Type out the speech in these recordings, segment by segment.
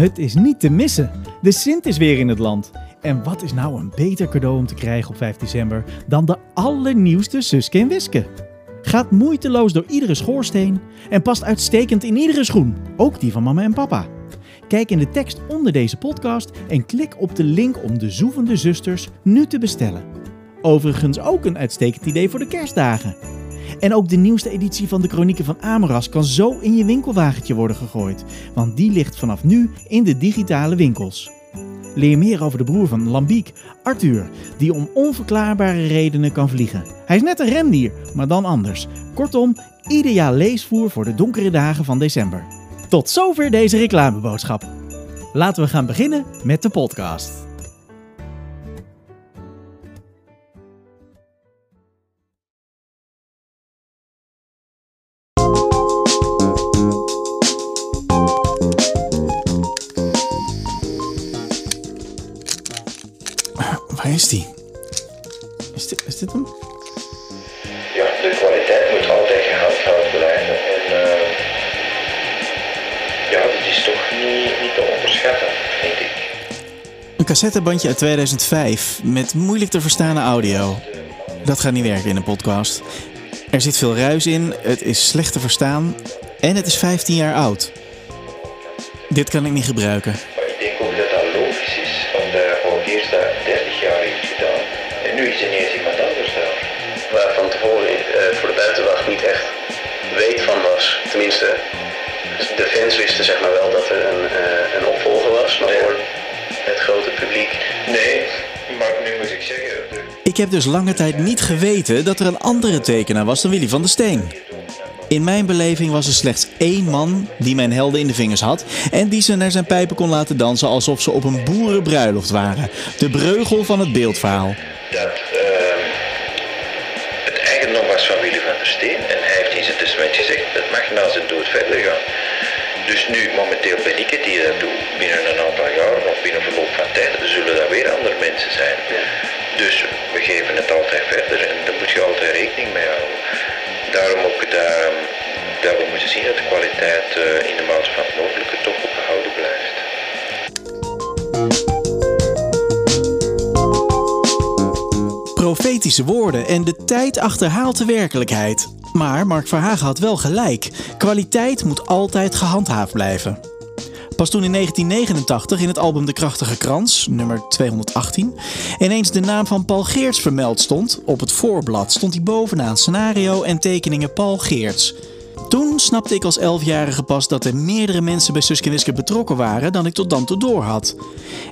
Het is niet te missen. De Sint is weer in het land. En wat is nou een beter cadeau om te krijgen op 5 december dan de allernieuwste Suske en Wiske? Gaat moeiteloos door iedere schoorsteen en past uitstekend in iedere schoen, ook die van mama en papa. Kijk in de tekst onder deze podcast en klik op de link om de Zoevende Zusters nu te bestellen. Overigens ook een uitstekend idee voor de kerstdagen. En ook de nieuwste editie van de Chronieken van Amoras kan zo in je winkelwagentje worden gegooid, want die ligt vanaf nu in de digitale winkels. Leer meer over de broer van Lambiek, Arthur, die om onverklaarbare redenen kan vliegen. Hij is net een rendier, maar dan anders. Kortom, ideaal leesvoer voor de donkere dagen van december. Tot zover deze reclameboodschap. Laten we gaan beginnen met de podcast. Cassettebandje uit 2005 met moeilijk te verstaande audio. Dat gaat niet werken in een podcast. Er zit veel ruis in, het is slecht te verstaan en het is 15 jaar oud. Dit kan ik niet gebruiken. Heb dus lange tijd niet geweten dat er een andere tekenaar was dan Willy van der Steen. In mijn beleving was er slechts één man die mijn helden in de vingers had en die ze naar zijn pijpen kon laten dansen alsof ze op een boerenbruiloft waren. De breugel van het beeldverhaal. dat ehm, het eigendom was van Willy van der Steen. En hij heeft in zijn testament gezegd, dat mag na zijn dood verder gaan. Dus nu, momenteel ben ik het die dat doe. Binnen een aantal jaren of binnen verloop van tijd zullen dat weer andere mensen zijn. Dus we geven het altijd verder en daar moet je altijd rekening mee houden. Daarom ook dat, dat we moeten zien dat de kwaliteit eh, in de mate van het mogelijke toch ook behouden blijft. Profetische woorden en de tijd achterhaalt de werkelijkheid. Maar Mark Verhagen had wel gelijk. Kwaliteit moet altijd gehandhaafd blijven. Pas toen in 1989 in het album De Krachtige Krans, nummer 218, ineens de naam van Paul Geerts vermeld stond, op het voorblad stond hij bovenaan scenario en tekeningen Paul Geerts. Toen snapte ik als elfjarige pas dat er meerdere mensen bij Suske betrokken waren dan ik tot dan toe door had.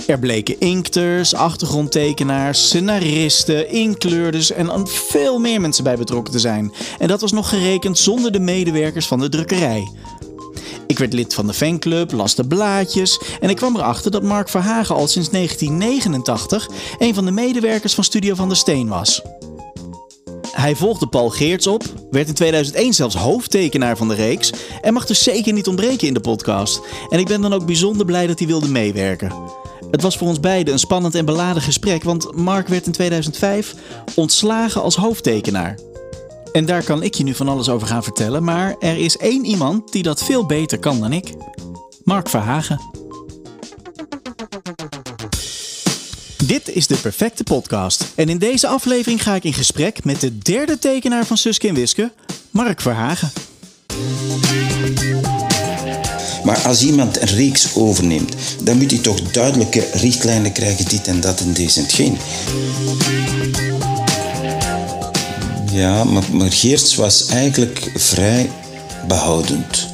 Er bleken inkters, achtergrondtekenaars, scenaristen, inkleurders en veel meer mensen bij betrokken te zijn. En dat was nog gerekend zonder de medewerkers van de drukkerij. Ik werd lid van de fanclub, las de blaadjes en ik kwam erachter dat Mark Verhagen al sinds 1989 een van de medewerkers van Studio van der Steen was. Hij volgde Paul Geerts op, werd in 2001 zelfs hoofdtekenaar van de reeks en mag dus zeker niet ontbreken in de podcast. En ik ben dan ook bijzonder blij dat hij wilde meewerken. Het was voor ons beiden een spannend en beladen gesprek, want Mark werd in 2005 ontslagen als hoofdtekenaar. En daar kan ik je nu van alles over gaan vertellen, maar er is één iemand die dat veel beter kan dan ik. Mark Verhagen. Dit is de perfecte podcast. En in deze aflevering ga ik in gesprek met de derde tekenaar van Suske en Wiske, Mark Verhagen. Maar als iemand een reeks overneemt, dan moet hij toch duidelijke richtlijnen krijgen, dit en dat en deze en hetgeen. Ja, maar, maar Geerts was eigenlijk vrij behoudend.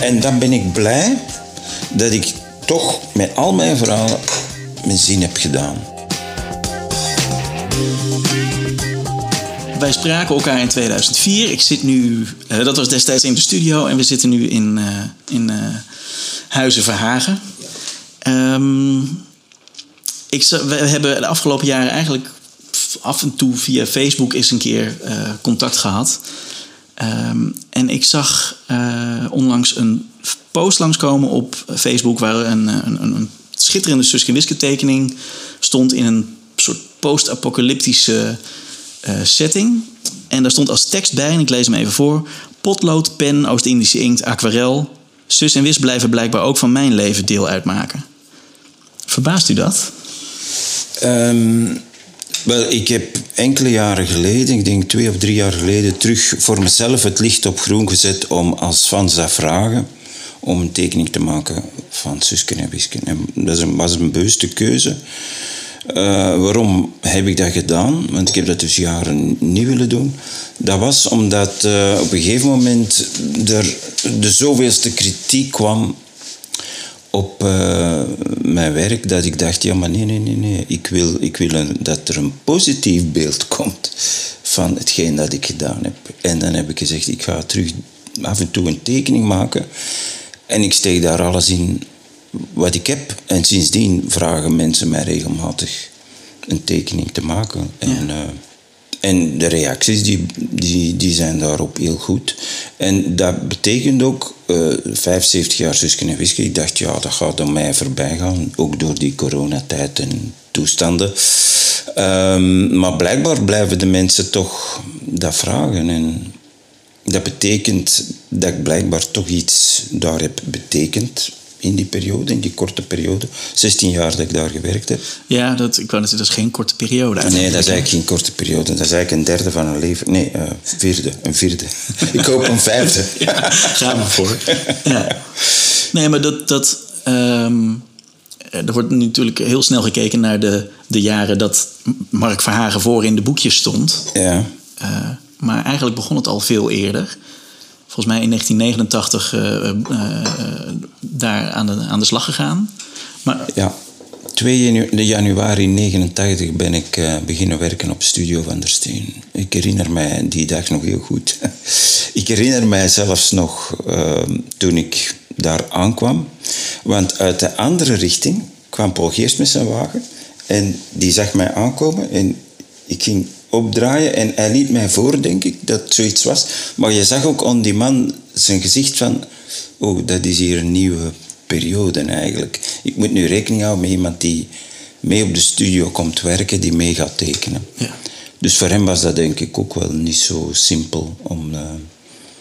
En dan ben ik blij dat ik toch met al mijn verhalen mijn zin heb gedaan. Wij spraken elkaar in 2004. Ik zit nu, eh, dat was destijds in de studio en we zitten nu in, eh, in eh, Huizen Verhagen. Ehm, ik, we hebben de afgelopen jaren eigenlijk af en toe via Facebook eens een keer eh, contact gehad. Ehm, en ik zag eh, onlangs een post langskomen op Facebook waar een, een, een, een schitterende Suske tekening stond in een soort post-apocalyptische eh, setting. En daar stond als tekst bij, en ik lees hem even voor: potlood, pen, Oost-Indische inkt, aquarel. Zus en Wis blijven blijkbaar ook van mijn leven deel uitmaken. Verbaast u dat? Ehm, wel, ik heb enkele jaren geleden, ik denk twee of drie jaar geleden, terug voor mezelf het licht op groen gezet om als dat vragen om een tekening te maken van Susken en Wisken. En dat was een bewuste keuze. Uh, waarom heb ik dat gedaan? Want ik heb dat dus jaren niet willen doen. Dat was omdat uh, op een gegeven moment er de zoveelste kritiek kwam op uh, mijn werk dat ik dacht, ja maar nee, nee, nee, nee. Ik wil, ik wil een, dat er een positief beeld komt van hetgeen dat ik gedaan heb. En dan heb ik gezegd, ik ga terug af en toe een tekening maken en ik steek daar alles in wat ik heb. En sindsdien vragen mensen mij regelmatig een tekening te maken. En, ja. uh, en de reacties die, die, die zijn daarop heel goed. En dat betekent ook, uh, 75 jaar Zusken en Wiske, ik dacht, ja, dat gaat aan mij voorbij gaan. Ook door die coronatijd en toestanden. Um, maar blijkbaar blijven de mensen toch dat vragen. En dat betekent dat ik blijkbaar toch iets daar heb betekend in die periode, in die korte periode. 16 jaar dat ik daar gewerkt heb. Ja, dat, ik wou dat, is geen korte periode. Nee, dat is eigenlijk geen korte periode. Dat is eigenlijk een derde van een leven. Nee, uh, vierde. Een vierde. ik hoop een vijfde. ja, ga maar voor. Ja. Nee, maar dat... dat um, er wordt natuurlijk heel snel gekeken naar de, de jaren dat Mark Verhagen voor in de boekjes stond. Ja. Uh, maar eigenlijk begon het al veel eerder. Volgens mij in 1989 uh, uh, daar aan de, aan de slag gegaan. Maar... Ja, 2 janu januari 1989 ben ik uh, beginnen werken op Studio van der Steen. Ik herinner mij die dag nog heel goed. ik herinner mij zelfs nog ehm, toen ik daar aankwam. Want uit de andere richting kwam Paul Geerst met zijn wagen. En die zag mij aankomen en ik ging opdraaien. En hij liet mij voor, denk ik, dat het zoiets was. Maar je zag ook aan die man zijn gezicht van... Oh, dat is hier een nieuwe periode eigenlijk. Ik moet nu rekening houden met iemand die mee op de studio komt werken, die mee gaat tekenen. Ja. Dus voor hem was dat denk ik ook wel niet zo simpel om... Uh,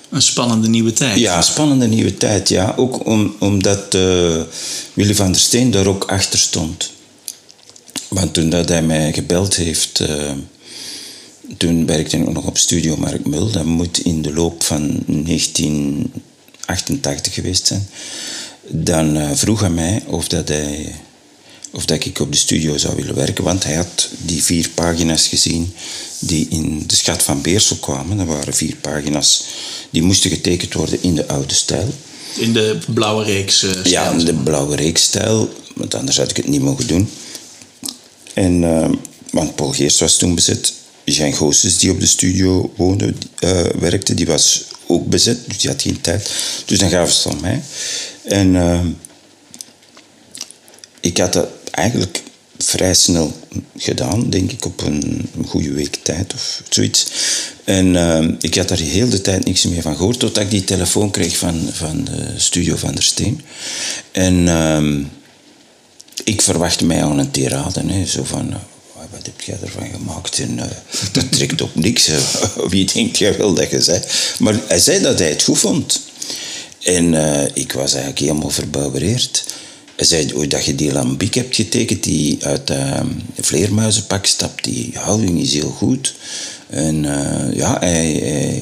een spannende nieuwe tijd. Ja, een spannende nieuwe tijd, ja. Ook om, omdat uh, Willy van der Steen daar ook achter stond. Want toen dat hij mij gebeld heeft... Uh, toen werkte ik nog op Studio Mark Mul. Dat moet in de loop van 1988 geweest zijn. Dan uh, vroeg hij mij of, dat hij, of dat ik op de studio zou willen werken. Want hij had die vier pagina's gezien die in de Schat van Beersel kwamen. Dat waren vier pagina's die moesten getekend worden in de oude stijl. In de blauwe reeks uh, stijl? Ja, in de blauwe reeks stijl. Want anders had ik het niet mogen doen. En, uh, want Paul Geers was toen bezet. Jean Goossens, die op de studio woonde, uh, werkte, die was ook bezet, dus die had geen tijd. Dus dan gaven ze het aan mij. En uh, ik had dat eigenlijk vrij snel gedaan, denk ik, op een, goede week tijd of zoiets. En uh, ik had daar heel de tijd niks meer van gehoord, totdat ik die telefoon kreeg van, van de studio van der Steen. En ik verwachtte mij aan een tirade, hè, zo van heb jij ervan gemaakt? En uh, dat trekt op niks. Wie denkt jij wel dat je zei? Maar hij zei dat hij het goed vond. En uh, ik was eigenlijk helemaal verbouwereerd. Hij zei oh, dat je die lambiek hebt getekend die uit uh, vleermuizenpak stapt. Die houding is heel goed. En ja, hij, hij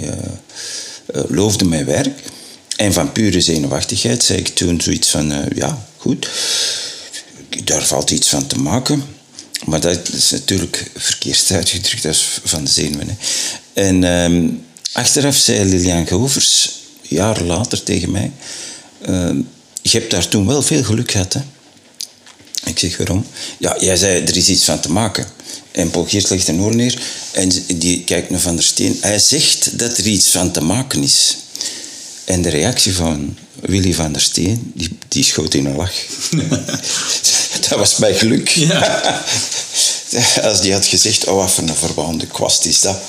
loofde mijn werk. En van pure zenuwachtigheid zei ik toen zoiets van, ja, goed, daar valt iets van te maken. Maar dat is natuurlijk verkeerd uitgedrukt, dat is van de zenuwen. En um, achteraf zei Lilian Govers, jaren later tegen mij... Uh, je hebt daar toen wel veel geluk gehad, hè? Ik zeg, waarom? Ja, jij zei, er is iets van te maken. En Paul Geert legt een oor neer en die kijkt naar Van der Steen. Hij zegt dat er iets van te maken is. En de reactie van Willy van der Steen, die, die schoot in een lach. dat was mijn geluk. Ja. Als die had gezegd, oh wat voor een verwaande kwast is dat.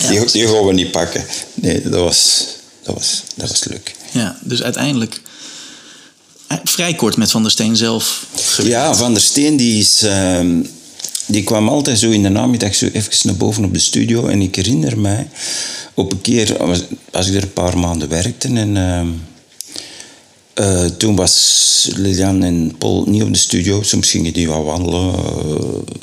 Ja. Die, die gaan we niet pakken. Nee, dat was, dat was, dat was leuk. Ja, dus uiteindelijk eh, vrij kort met Van der Steen zelf gewerkt. Ja, Van der Steen die is... Uh, die kwam altijd zo in de namiddag zo even naar boven op de studio. En ik herinner mij op een keer, als ik er een paar maanden werkte... En, uh, Eh, toen was Lilian en Paul niet op de studio. Soms gingen die wat wandelen, uh,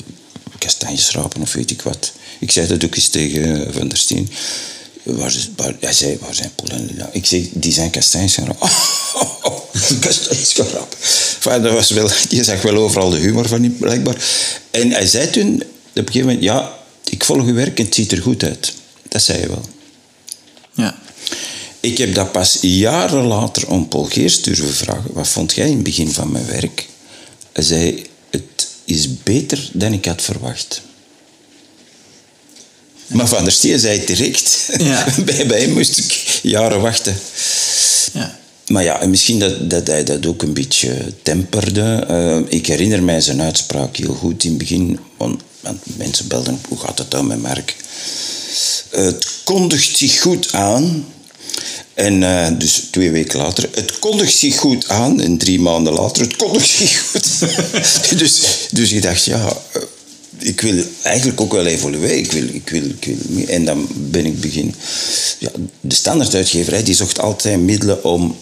kastanjes rapen of weet ik wat. Ik zei dat ook eens tegen Van der Steen. Waar, waar, hij zei, waar zijn Paul en? Ik zei, die zijn kastanjes gaan rapen. Oh, oh, gaan rapen. Enfin, dat was wel, je zag wel overal de humor van hem, blijkbaar. En hij zei toen, op een gegeven moment, ja, ik volg uw werk en het ziet er goed uit. Dat zei hij wel. Ja. Ik heb dat pas jaren later om Paul Geers durven vragen. Wat vond jij in het begin van mijn werk? Hij zei, het is beter dan ik had verwacht. Maar Van der Steen zei direct. Ja. bij, bij hem moest ik jaren wachten. Ja. Maar ja, en misschien dat, dat hij dat ook een beetje temperde. Uh, ik herinner mij zijn uitspraak heel goed in het begin. Want, mensen belden, hoe gaat het dan met Mark? het kondigt zich goed aan. En uh, dus twee weken later, het kondigt zich goed aan. En drie maanden later, het kondigt zich goed. dus, dus ik dacht, ja, uh, ik wil eigenlijk ook wel evolueren. Ik wil, ik wil, ik wil. En dan ben ik begin. Ja, de standaarduitgeverij die zocht altijd middelen om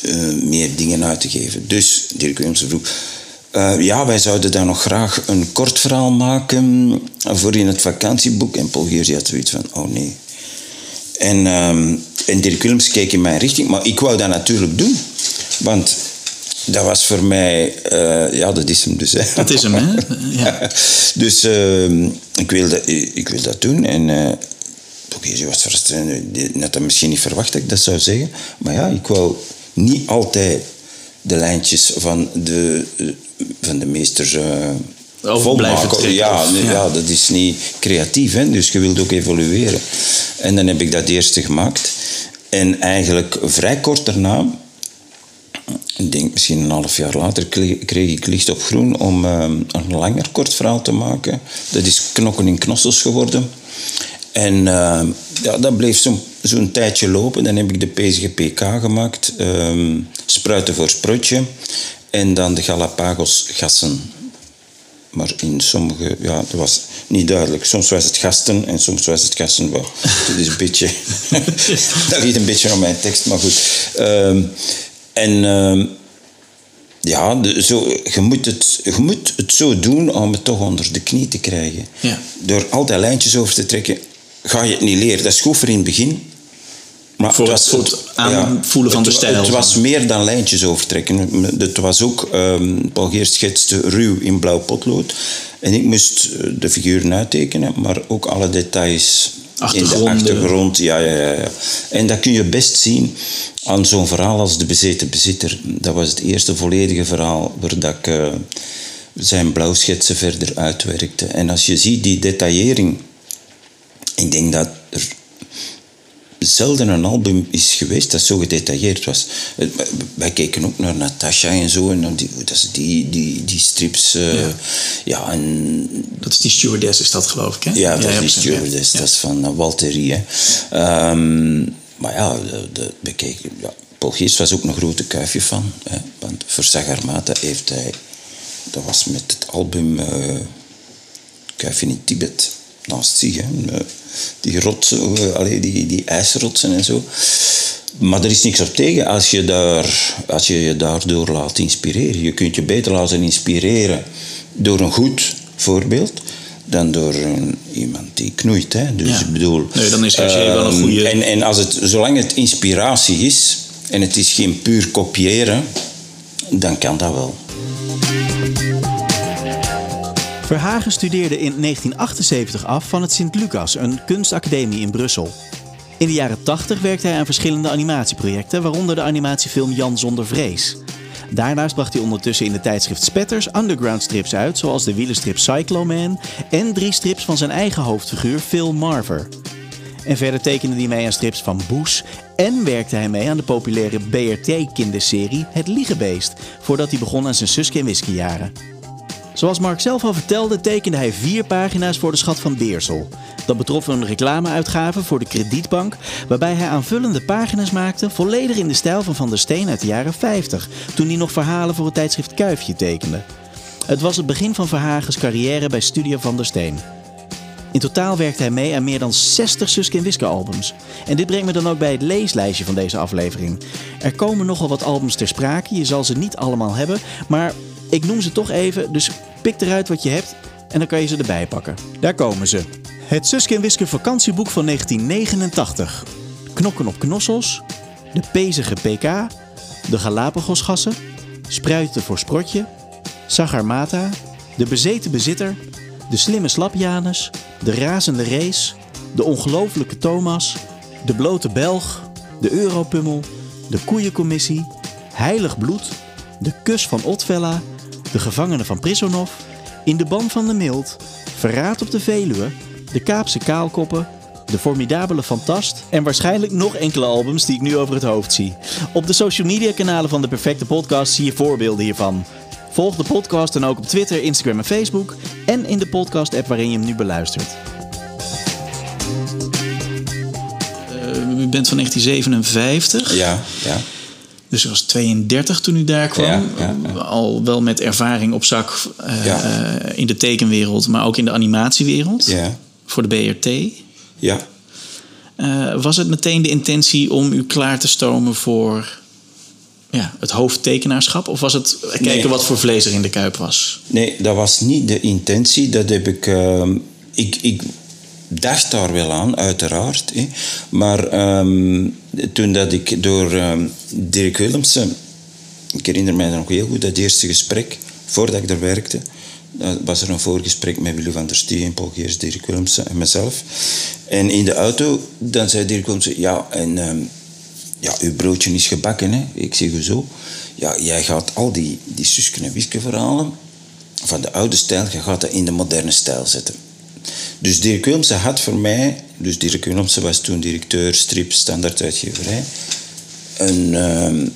uh, meer dingen uit te geven. Dus Dirk Willemsen vroeg. Uh, ja, wij zouden daar nog graag een kort verhaal maken voor in het vakantieboek. En Paul Geers had zoiets van, oh nee. En, um, en Dirk Willems keek in mijn richting, maar ik wou dat natuurlijk doen. Want dat was voor mij, uh, ja, dat is hem dus. Hè. Dat is hem, hè? Ja. dus uh, ik, wilde, ik wil dat doen. En uh, Paul Geers was verrast. Net dat misschien niet verwacht dat ik dat zou zeggen. Maar ja, ik wou niet altijd de lijntjes van de, van de meesters volmaken. Ja, ja, ja, dat is niet creatief, hè? dus je wilt ook evolueren. En dan heb ik dat eerste gemaakt. En eigenlijk vrij kort daarna, ik denk misschien een half jaar later, kreeg ik licht op groen om uh, een langer kort verhaal te maken. Dat is Knokken in Knossels geworden. En uh, ja, dat bleef zo'n zo'n tijdje lopen. Dan heb ik de PSGPK gemaakt, um, Spruiten voor Sprutje. En dan de Galapagos gassen. Maar in sommige, ja, dat was niet duidelijk. Soms was het gasten en soms was het gassen. Dat is een beetje, dat ligt een beetje aan mijn tekst, maar goed. Um, en um, ja, de, zo, je, moet het, je moet het zo doen om het toch onder de knie te krijgen. Ja. Door altijd lijntjes over te trekken, ga je het niet leren. Dat is goed voor in het begin. Maar voor het, was, het, het aanvoelen ja, van de stijl. Het was meer dan lijntjes overtrekken. Het was ook, um, Paul Geert schetste ruw in blauw potlood. En ik moest de figuren uittekenen, maar ook alle details in de achtergrond. Ja, ja, ja. En dat kun je best zien aan zo'n verhaal als De Bezeten Bezitter. Dat was het eerste volledige verhaal waar dat ik uh, zijn blauwschetsen verder uitwerkte. En als je ziet die detaillering, ik denk dat er zelden een album is geweest dat zo gedetailleerd was. Wij keken ook naar Natasha en zo, en die, dat is die, die, die strips. Uh, ja. ja. en, dat is die stewardess, is dat geloof ik, hè? Ja, dat ja, is die stewardess, ja. dat is van uh, Walterie. Um, maar ja, de, de, we keken, ja, Paul was ook een grote kuifje van. Hè, want voor Sagarmata heeft hij... Dat was met het album uh, Kuifje in Tibet naast zich. Hè, die rotsen, allee, die, die ijsrotsen en zo. Maar er is niks op tegen als je, daar, als je je daardoor laat inspireren. Je kunt je beter laten inspireren door een goed voorbeeld dan door een, iemand die knoeit. Hè. Dus ja. ik bedoel... Nee, dan is Hergé uh, wel een goede... En, en als het, zolang het inspiratie is en het is geen puur kopiëren, dan kan dat wel. Verhagen studeerde in 1978 af van het Sint-Lucas, een kunstacademie in Brussel. In de jaren 80 werkte hij aan verschillende animatieprojecten, waaronder de animatiefilm Jan zonder vrees. Daarnaast bracht hij ondertussen in de tijdschrift Spetters underground strips uit, zoals de wielenstrip Cycloman en drie strips van zijn eigen hoofdfiguur Phil Marver. En verder tekende hij mee aan strips van Boes en werkte hij mee aan de populaire BRT-kinderserie Het Liegebeest, voordat hij begon aan zijn Suske en Whisky jaren. Zoals Mark zelf al vertelde, tekende hij vier pagina's voor de Schat van Beersel. Dat betrof een reclameuitgave voor de kredietbank, waarbij hij aanvullende pagina's maakte, volledig in de stijl van Van der Steen uit de jaren 50, toen hij nog verhalen voor het tijdschrift Kuifje tekende. Het was het begin van Verhagens carrière bij Studio Van der Steen. In totaal werkt hij mee aan meer dan 60 Suske en Wiske albums. En dit brengt me dan ook bij het leeslijstje van deze aflevering. Er komen nogal wat albums ter sprake, je zal ze niet allemaal hebben, maar ik noem ze toch even, dus pik eruit wat je hebt en dan kan je ze erbij pakken. Daar komen ze. Het Suske en Wiske vakantieboek van 1989. Knokken op knossels, de pezige PK, de Galapagosgassen, Spruiten voor Sprotje, Sagarmata, de bezeten bezitter, de slimme slapjanus, de razende race, de ongelofelijke Thomas, de blote Belg, de Europummel, de koeiencommissie, heilig bloed, de kus van Otvella, de gevangenen van Prisonov, in de ban van de mild, verraad op de Veluwe, de Kaapse kaalkoppen, de formidabele Fantast en waarschijnlijk nog enkele albums die ik nu over het hoofd zie. Op de social media kanalen van de Perfecte Podcast zie je voorbeelden hiervan. Volg de podcast dan ook op Twitter, Instagram en Facebook en in de podcast app waarin je hem nu beluistert. Uh, u bent van 1957. Ja, ja. Dus u was 32 toen u daar kwam. Ja, ja, ja. Al wel met ervaring op zak uh, Ja. uh, in de tekenwereld, maar ook in de animatiewereld. Ja, Voor de BRT. ja. Uh, was het meteen de intentie om u klaar te stomen voor ja, het hoofdtekenaarschap? Of was het kijken Nee. wat voor vlees er in de kuip was? Nee, dat was niet de intentie. Dat heb ik... ehm, ik, ik dacht daar wel aan, uiteraard. Hè. Maar ehm, toen dat ik door ehm, Dirk Willemsen... Ik herinner mij nog heel goed dat eerste gesprek, voordat ik er werkte... dan was er een voorgesprek met Willy van der Steen, Paul Geers, Dirk Willemsen en mezelf. En in de auto, dan zei Dirk Willemsen... Ja, en... ehm, ja, uw broodje is gebakken, hè. Ik zeg zo. Ja, jij gaat al die, die Suske en Wiske verhalen van de oude stijl, je gaat dat in de moderne stijl zetten. Dus Dirk Willemsen had voor mij, dus Dirk Willemsen was toen directeur strip standaarduitgeverij, een, ehm,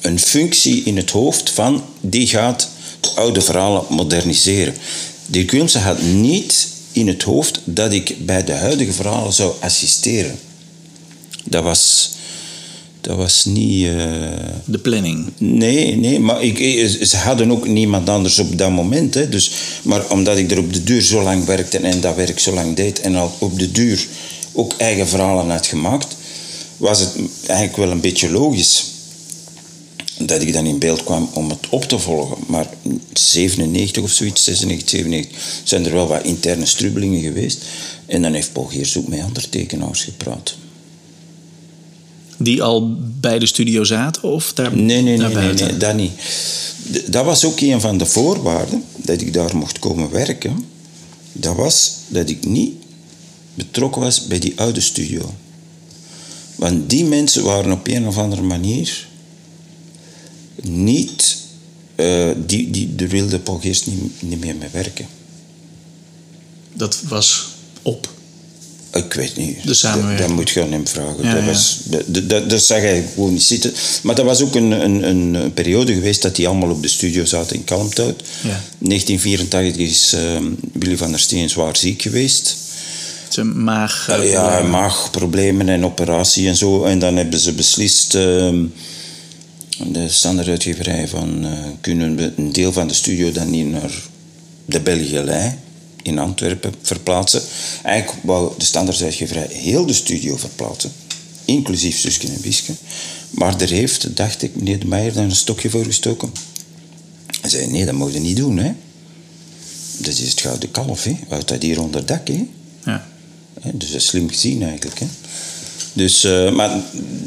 een functie in het hoofd van die gaat de oude verhalen moderniseren. Dirk Willemsen had niet in het hoofd dat ik bij de huidige verhalen zou assisteren. Dat was, dat was niet. eh, De planning. Nee, nee, maar ik, ik- ze hadden ook niemand anders op dat moment. Hè, dus, maar omdat ik er op de duur zo lang werkte en dat werk zo lang deed en al op de duur ook eigen verhalen had gemaakt, was het eigenlijk wel een beetje logisch dat ik dan in beeld kwam om het op te volgen. Maar 97 of zoiets, 96, 97, zijn er wel wat interne strubbelingen geweest. En dan heeft Paul Geers ook met andere tekenaars gepraat. Die al bij de studio zaten of daar Nee, nee, nee, nee, nee, dat niet. Dat was ook een van de voorwaarden dat ik daar mocht komen werken. Dat was dat ik niet betrokken was bij die oude studio. Want die mensen waren op een of andere manier niet... eh, die, die, daar wilde Paul Geest niet, niet meer mee werken. Dat was op. Ik weet niet. De samenwerking. Dat, dat moet je aan hem vragen. Ja, dat. Was, dat, dat, dat, zag hij gewoon niet zitten. Maar dat was ook een, een, een periode geweest dat die allemaal op de studio zaten in Kalmthout. Ja. 1984 is ehm, Willy van der Steen zwaar ziek geweest. Zijn maag. eh, ja, maagproblemen en operatie en zo. En dan hebben ze beslist, ehm, de standaarduitgeverij, van eh, kunnen we een deel van de studio dan niet naar de Belgielei in Antwerpen verplaatsen. Eigenlijk wou de standaarduitgeverij heel de studio verplaatsen, inclusief Suske en Wiske. Maar daar heeft, dacht ik, meneer de Meijer dan een stokje voor gestoken. Hij zei, nee, dat moet je niet doen, hè. Dat is het gouden kalf, hè. Houdt dat hier onder dak, hè. Ja. Dus dat is slim gezien eigenlijk. Hè. Dus, eh, maar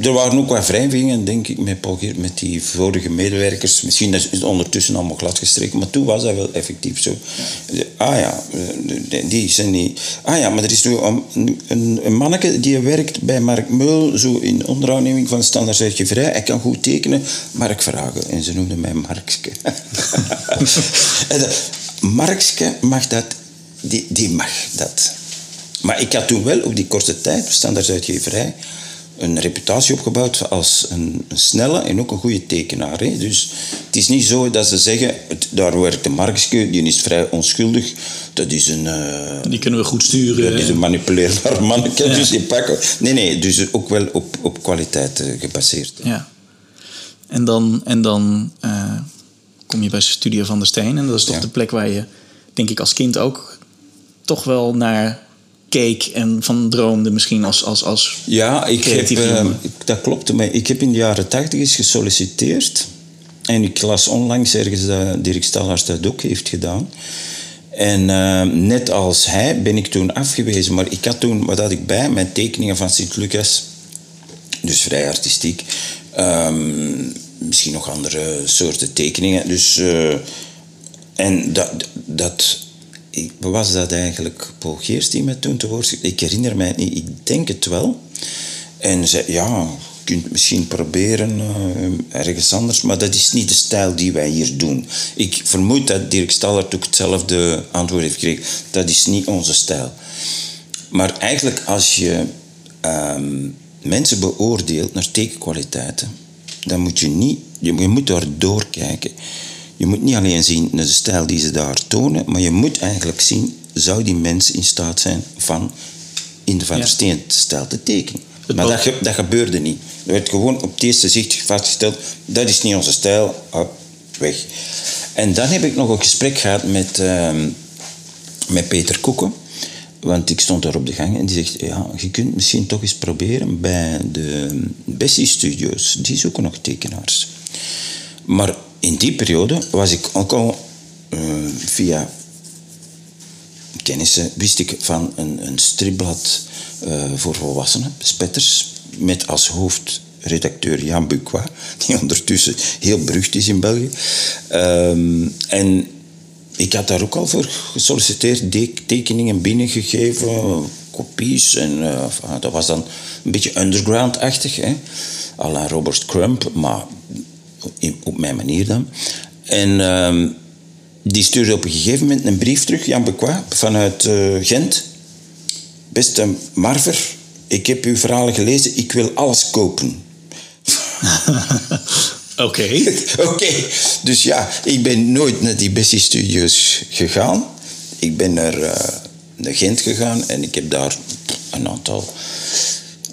er waren ook wat wrijvingen, denk ik, met, met die vorige medewerkers. Misschien is het ondertussen allemaal gladgestreken, maar toen was dat wel effectief zo. Ah ja, eh, die zijn niet... Ah ja, maar er is nu een, een, manneke die werkt bij Mark Meul, zo in onderaanneming van Standaard Uitgeverij. Hij kan goed tekenen, Mark Vragen. En ze noemden mij Markske. Markske mag dat, die, die mag dat. Maar ik had toen wel op die korte tijd, standaard uitgeverij, een reputatie opgebouwd als een, een snelle en ook een goede tekenaar. Hè. Dus het is niet zo dat ze zeggen, het, daar werkt de Markske, die is vrij onschuldig. Dat is een, eh, Die kunnen we goed sturen. dat is een manipuleerbaar manneke, dus die pakken. Nee, nee, dus ook wel op, op kwaliteit eh, gebaseerd. Ja. En dan, en dan eh, kom je bij Studio van der Steen. En dat is toch Ja. de plek waar je, denk ik, als kind ook toch wel naar keek en van droomde misschien als, als, als Ja, ik heb, eh, dat klopt. Maar ik heb in de jaren tachtig eens gesolliciteerd. En ik las onlangs ergens dat Dirk Stallaars dat ook heeft gedaan. En eh, net als hij ben ik toen afgewezen. Maar ik had toen, wat had ik bij? Mijn tekeningen van Sint-Lucas. Dus vrij artistiek. Ehm, misschien nog andere soorten tekeningen. Dus, eh, en dat, dat ik, was dat eigenlijk Paul Geers die me toen te woord? Ik herinner mij niet, ik denk het wel. En zei, ja, je kunt misschien proberen eh, ergens anders, maar dat is niet de stijl die wij hier doen. Ik vermoed dat Dirk Stallert ook hetzelfde antwoord heeft gekregen. Dat is niet onze stijl. Maar eigenlijk als je ehm, mensen beoordeelt naar tekenkwaliteiten, dan moet je niet, je, je moet daar doorkijken. Je moet niet alleen zien naar de stijl die ze daar tonen, maar je moet eigenlijk zien, zou die mens in staat zijn van in de Van der. Steen stijl te tekenen. Het Maar dat, dat gebeurde niet. Er werd gewoon op het eerste zicht vastgesteld, dat is niet onze stijl, hop, weg. En dan heb ik nog een gesprek gehad met, ehm, met Peter Koeken. Want ik stond daar op de gang en die zegt, ja, je kunt misschien toch eens proberen bij de Bessie Studios. Die zoeken nog tekenaars. Maar in die periode was ik ook al eh, via kennissen, wist ik van een, een stripblad eh, voor volwassenen, Spetters, met als hoofdredacteur Jan Buqua, die ondertussen heel berucht is in België. Ehm, en ik had daar ook al voor gesolliciteerd, tekeningen binnengegeven, kopies. En eh, dat was dan een beetje underground-achtig, la Robert Crump, maar op mijn manier dan. En ehm, die stuurde op een gegeven moment een brief terug, Jan Bequois, vanuit eh, Gent. Beste Marver, ik heb uw verhalen gelezen, ik wil alles kopen. Oké. Oké, dus ja, ik ben nooit naar die Bessie Studios gegaan. Ik ben naar, eh, naar Gent gegaan en ik heb daar een aantal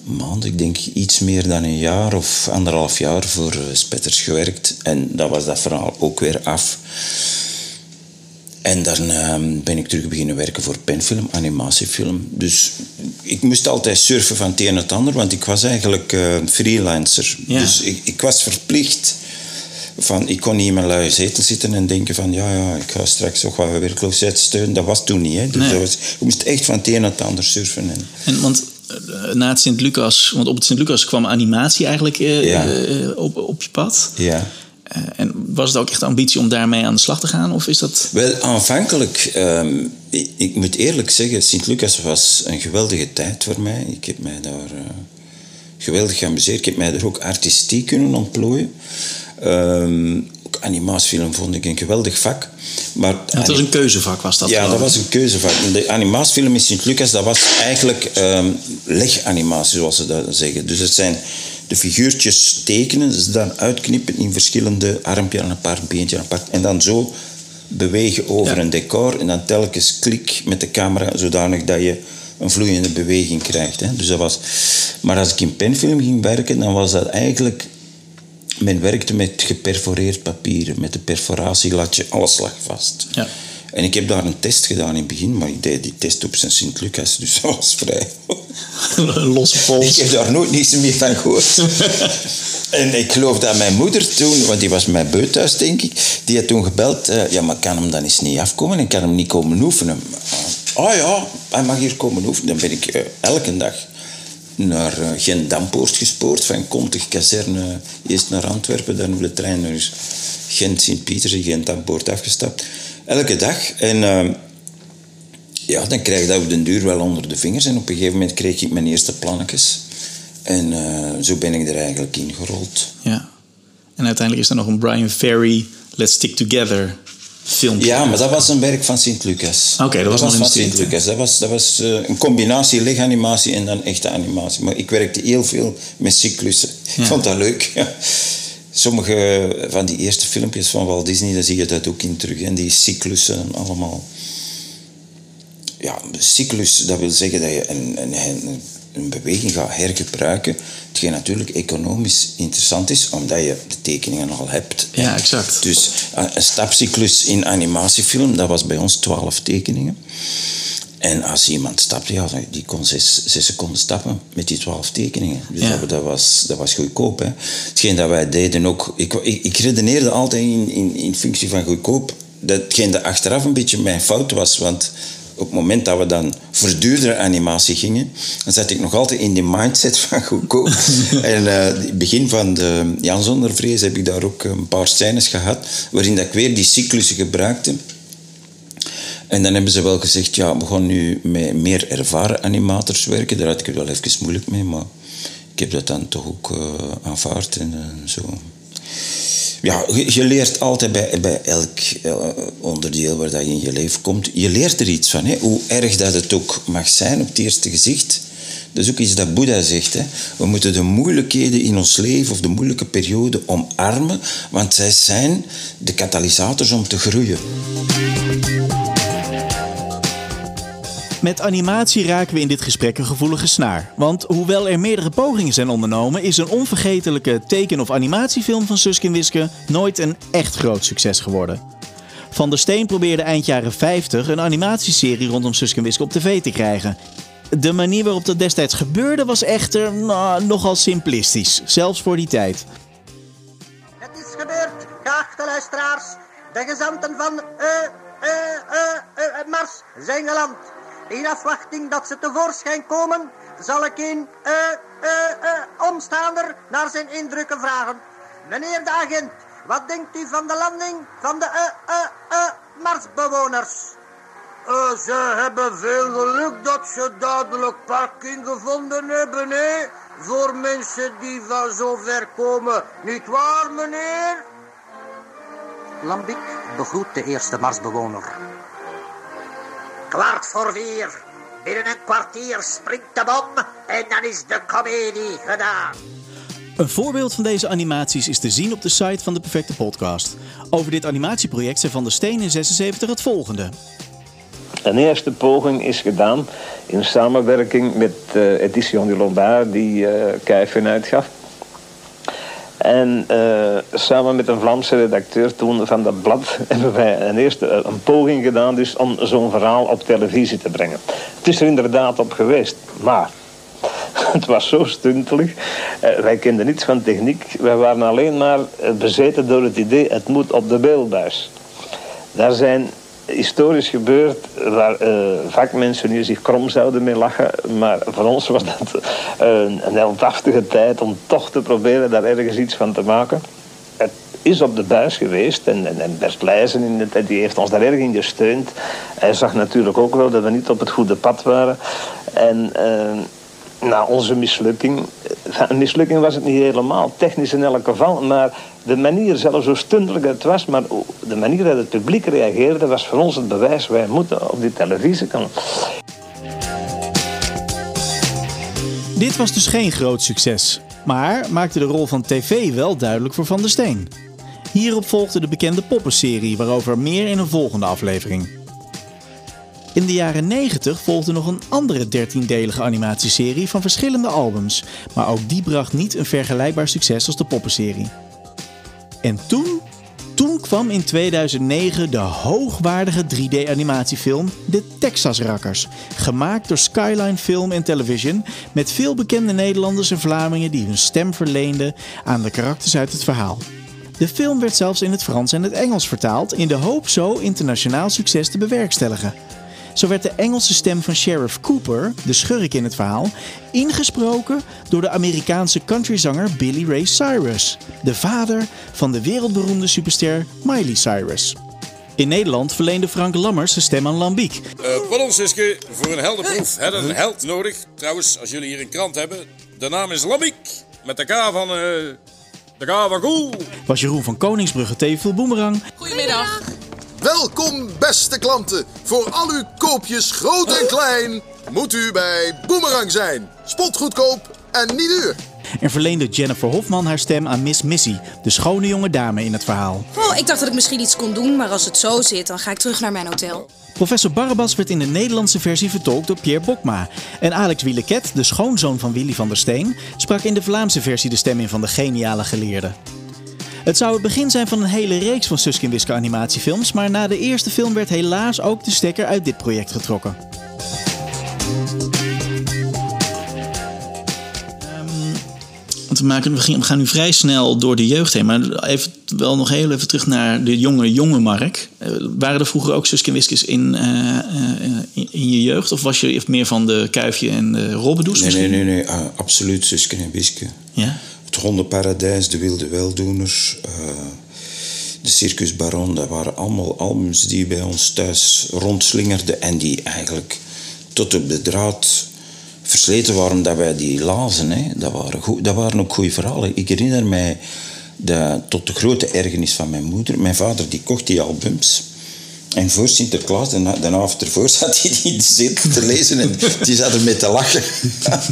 maanden, ik denk iets meer dan een jaar of anderhalf jaar voor eh, Spetters gewerkt. En dat was dat verhaal ook weer af. En dan ehm, ben ik terug beginnen werken voor penfilm, animatiefilm. Dus ik moest altijd surfen van het een naar het ander, want ik was eigenlijk eh, freelancer. Ja. Dus ik, ik was verplicht. Van, ik kon niet in mijn luie zetel zitten en denken van ja, ja, ik ga straks ook wat werkloosheid steunen. Dat was toen niet. Hè. Dus Nee. dat was, je moest echt van het een naar het ander surfen. En, En want na het Sint-Lucas, want op het Sint-Lucas kwam animatie eigenlijk eh, Ja. eh, op, op je pad. ja. Eh, en was het ook echt de ambitie om daarmee aan de slag te gaan? Of is dat... Wel, aanvankelijk, ehm, ik, ik moet eerlijk zeggen, Sint-Lucas was een geweldige tijd voor mij. Ik heb mij daar eh, geweldig geamuseerd. Ik heb mij er ook artistiek kunnen ontplooien. Ehm, animatiefilm vond ik een geweldig vak. Maar het was een keuzevak, was dat? ja, dat was een keuzevak. De animatiefilm in Sint-Lucas, dat was eigenlijk ehm leganimatie, zoals ze dat zeggen. Dus het zijn de figuurtjes tekenen, ze dan uitknippen in verschillende armpje aan een apart, beentje apart. En dan zo bewegen over Ja. een decor en dan telkens klik met de camera, zodanig dat je een vloeiende beweging krijgt. Hè. Dus dat was... Maar als ik in penfilm ging werken, dan was dat eigenlijk men werkte met geperforeerd papier, met een perforatielatje, alles lag vast. Ja. En ik heb daar een test gedaan in het begin, maar ik deed die test op zijn Sint-Lucas, dus dat was vrij. Ik pols. heb daar nooit niets meer van gehoord. en ik geloof dat mijn moeder toen, want die was mijn beut thuis, denk ik, die had toen gebeld. eh, ja, maar kan hem dan eens niet afkomen? Ik kan hem niet komen oefenen. Oh ja, hij mag hier komen oefenen. Dan ben ik eh, elke dag naar eh, Gent-Dampoort gespoord. Van Kontig kazerne eerst naar Antwerpen, dan op de trein naar Gent-Sint-Pieters en Gent-Dampoort afgestapt. Elke dag. En eh, ja, dan krijg je dat op den duur wel onder de vingers. En op een gegeven moment kreeg ik mijn eerste plannetjes. En eh, zo ben ik er eigenlijk ingerold. Ja. En uiteindelijk is er nog een Brian Ferry Let's Stick Together filmpje. Ja, maar dat was een werk van Sint-Lucas. Oké, dat was nog van Sint-Lucas. Dat was, dat was eh, een combinatie leganimatie en dan echte animatie. Maar ik werkte heel veel met cyclussen. Ik vond dat leuk. Sommige van die eerste filmpjes van Walt Disney, daar zie je dat ook in terug. En die cyclussen allemaal. Ja, cyclus, dat wil zeggen dat je een, een, een, een beweging gaat hergebruiken. Hetgeen natuurlijk economisch interessant is, omdat je de tekeningen al hebt. Ja, exact. Dus een stapcyclus in animatiefilm, dat was bij ons 12 tekeningen. En als iemand stapte, ja, die kon zes, zes seconden stappen met die twaalf tekeningen. Dus Ja. dat, dat, was, dat was goedkoop. Hè. Hetgeen dat wij deden ook... Ik, ik, ik redeneerde altijd in, in, in functie van goedkoop. Datgene dat achteraf een beetje mijn fout was, want op het moment dat we dan voor duurdere animatie gingen, dan zat ik nog altijd in die mindset van goedkoop. en eh, het begin van de Jan Zonder Vrees heb ik daar ook een paar scènes gehad, waarin dat ik weer die cyclussen gebruikte. En dan hebben ze wel gezegd, ja, we gaan nu met meer ervaren animators werken. Daar had ik het wel even moeilijk mee, maar ik heb dat dan toch ook eh, aanvaard en eh, zo. Ja, je, leert altijd bij, bij elk eh, onderdeel waar dat je in je leven komt. Je leert er iets van, hè? hoe erg dat het ook mag zijn op het eerste gezicht. Dat is ook iets dat Boeddha zegt. Hè? We moeten de moeilijkheden in ons leven of de moeilijke periode omarmen, want zij zijn de katalysators om te groeien. Met animatie raken we in dit gesprek een gevoelige snaar. Want hoewel er meerdere pogingen zijn ondernomen, is een onvergetelijke teken- of animatiefilm van Suske Wiske nooit een echt groot succes geworden. Van der Steen probeerde eind jaren 50 een animatieserie rondom Suske Wiske op tv te krijgen. De manier waarop dat destijds gebeurde was echter nou, nogal simplistisch, zelfs voor die tijd. Het is gebeurd, geachte luisteraars. De gezanten van eh, Mars zijn geland. In afwachting dat ze tevoorschijn komen, zal ik een eh, eh, eh, omstaander naar zijn indrukken vragen. Meneer de agent, wat denkt u van de landing van de eh, eh, eh, Marsbewoners? Ze hebben veel geluk dat ze dadelijk parking gevonden hebben, hè? Voor mensen die van zo ver komen. Niet waar, meneer? Lambiek begroet de eerste Marsbewoner. Kwart voor vier. Binnen een kwartier springt de bom en dan is de komedie gedaan. Een voorbeeld van deze animaties is te zien op de site van de Perfecte Podcast. Over dit animatieproject zei Van der Steen in 76 het volgende. Een eerste poging is gedaan in samenwerking met eh Edition du Lombard, die eh Kijfen uitgaf. En eh, samen met een Vlaamse redacteur toen van dat blad hebben wij een eerste eh, een poging gedaan dus om zo'n verhaal op televisie te brengen. Het is er inderdaad op geweest, maar het was zo stuntelig. Eh, wij kenden niets van techniek. Wij waren alleen maar bezeten door het idee, het moet op de beeldbuis. Daar zijn historisch gebeurd waar eh, vakmensen nu zich krom zouden mee lachen. Maar voor ons was dat eh, een, een heldhaftige tijd om toch te proberen daar ergens iets van te maken. Het is op de buis geweest en, en, en Bert Leijzen in de tijd, die heeft ons daar erg in gesteund. Hij zag natuurlijk ook wel dat we niet op het goede pad waren. En eh, na onze mislukking, eh, een mislukking was het niet helemaal, technisch in elk geval, maar de manier, zelfs hoe stundelijk het was, maar de manier dat het publiek reageerde, was voor ons het bewijs, wij moeten op die televisie komen. Dit was dus geen groot succes, maar maakte de rol van tv wel duidelijk voor Van der Steen. Hierop volgde de bekende poppenserie, waarover meer in een volgende aflevering. In de jaren 90 volgde nog een andere 13-delige animatieserie van verschillende albums, maar ook die bracht niet een vergelijkbaar succes als de poppenserie. En toen, toen kwam in 2009 de hoogwaardige 3D-animatiefilm De Texas Rakkers, gemaakt door Skyline Film en Television, met veel bekende Nederlanders en Vlamingen die hun stem verleenden aan de karakters uit het verhaal. De film werd zelfs in het Frans en het Engels vertaald in de hoop zo internationaal succes te bewerkstelligen. Zo werd de Engelse stem van Sheriff Cooper, de schurk in het verhaal, ingesproken door de Amerikaanse countryzanger Billy Ray Cyrus, de vader van de wereldberoemde superster Miley Cyrus. In Nederland verleende Frank Lammers de stem aan Lambiek. Eh pardon, Siske. Voor een heldenproef hebben een held nodig. Trouwens, als jullie hier een krant hebben, de naam is Lambiek. Met de K van... eh de K van Cool. Was Jeroen van Koningsbrugge TV Boemerang. Goedemiddag. Welkom, beste klanten. Voor al uw koopjes, groot en klein, moet u bij Boomerang zijn. Spotgoedkoop en niet duur. En verleende Jennifer Hofman haar stem aan Miss Missy, de schone jonge dame in het verhaal. Oh, ik dacht dat ik misschien iets kon doen, maar als het zo zit, dan ga ik terug naar mijn hotel. Professor Barabbas werd in de Nederlandse versie vertolkt door Pierre Bokma. En Alex Wieleket, de schoonzoon van Willy van der Steen, sprak in de Vlaamse versie de stem in van de geniale geleerde. Het zou het begin zijn van een hele reeks van Suske en Wiske animatiefilms, maar na de eerste film werd helaas ook de stekker uit dit project getrokken. Want we, maken, we gaan- nu vrij snel door de jeugd heen. Maar even, wel nog heel even terug naar de jonge, jonge Mark. Eh, waren er vroeger ook Suske en Wiskes in, eh, eh, in, in je jeugd? Of was je meer van de Kuifje en de Robbedoes Nee, misschien? nee, nee, nee. absoluut Suske en Wiske. Ja? Het hondenparadijs, de wilde weldoeners, eh, de Circus Baron, dat waren allemaal albums die bij ons thuis rondslingerden en die eigenlijk tot op de draad versleten waren dat wij die lazen. Hè. Dat, waren goed, dat waren ook goede verhalen. Ik herinner mij dat, tot de grote ergernis van mijn moeder. Mijn vader die kocht die albums. En voor Sinterklaas, de, de avond ervoor, zat hij die zitten te lezen en die zat ermee te lachen.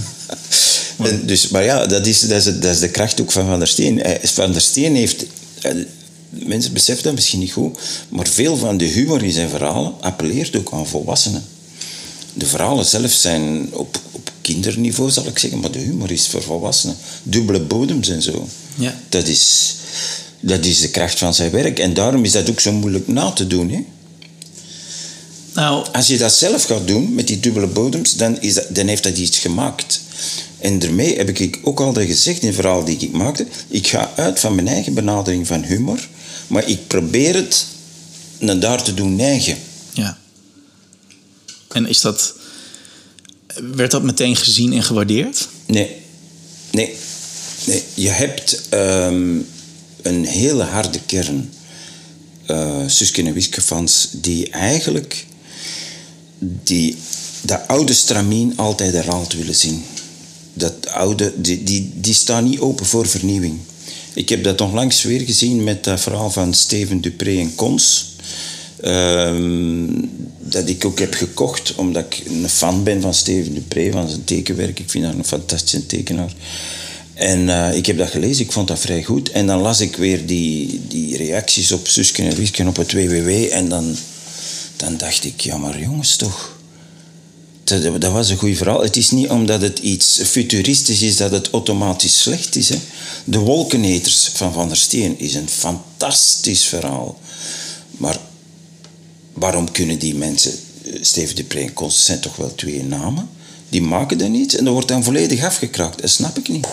En dus, maar ja, dat is, dat, is, dat is de kracht ook van Van der Steen. Eh, Van der Steen heeft... eh, Mensen beseffen dat misschien niet goed, maar veel van de humor in zijn verhalen appelleert ook aan volwassenen. De verhalen zelf zijn op, op kinderniveau, zal ik zeggen, maar de humor is voor volwassenen. Dubbele bodems en zo. Ja. Dat is, dat is de kracht van zijn werk. En daarom is dat ook zo moeilijk na te doen. Hè? Nou, Als je dat zelf gaat doen, met die dubbele bodems, dan, is dat, dan heeft dat iets gemaakt. En daarmee heb ik ook altijd gezegd in het verhaal die ik maakte, ik ga uit van mijn eigen benadering van humor, maar ik probeer het naar daar te doen neigen. ja. En is dat... Werd dat meteen gezien en gewaardeerd? Nee, nee, nee. Je hebt ehm, een hele harde kern eh Suske en Wiske fans die eigenlijk die, dat oude stramien altijd herhaald willen zien. Dat oude, die, die, die staan niet open voor vernieuwing. Ik heb dat onlangs weer gezien met dat verhaal van Steven Dupré en Cons. Ehm, dat ik ook heb gekocht, omdat ik een fan ben van Steven Dupré, van zijn tekenwerk. Ik vind dat een fantastische tekenaar. En eh, ik heb dat gelezen, ik vond dat vrij goed. En dan las ik weer die, die reacties op Suske en Wiske op het WWW. En dan, dan dacht ik, ja maar jongens toch. Dat, dat was een goed verhaal. Het is niet omdat het iets futuristisch is dat het automatisch slecht is. Hè. De Wolkeneters van Van der Steen is een fantastisch verhaal. Maar waarom kunnen die mensen... eh, Steven de en Cons zijn toch wel twee namen? Die maken dat niet en dat wordt dan volledig afgekraakt. Dat snap ik niet.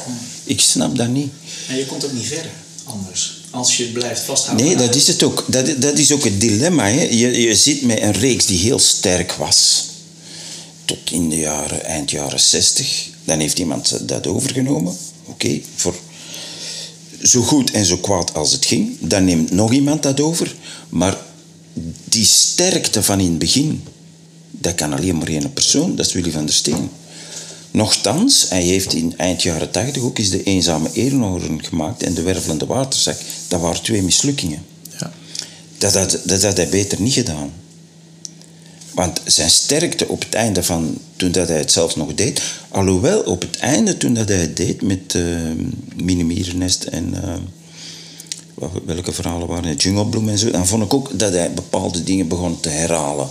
Ik snap dat niet. En je komt ook niet verder anders. Als je blijft vasthouden. Nee, dat is het ook. Dat, dat is ook het dilemma. Hè. Je, je zit met een reeks die heel sterk was. Tot in de jaren, eind jaren 60. Dan heeft iemand dat overgenomen. Oké, voor zo goed en zo kwaad als het ging. Dan neemt nog iemand dat over. Maar die sterkte van in het begin, dat kan alleen maar één persoon. Dat is Willy van der Steen. Nochtans, hij heeft in eind jaren 80 ook eens de eenzame eenhoorn gemaakt en de wervelende waterzak. Dat waren twee mislukkingen. Ja. Dat had, dat had hij beter niet gedaan. Want zijn sterkte op het einde van toen dat hij het zelf nog deed, alhoewel op het einde toen dat hij het deed met uh, Minimierennest en uh, wat- welke verhalen waren het, en zo, dan vond ik ook dat hij bepaalde dingen begon te herhalen.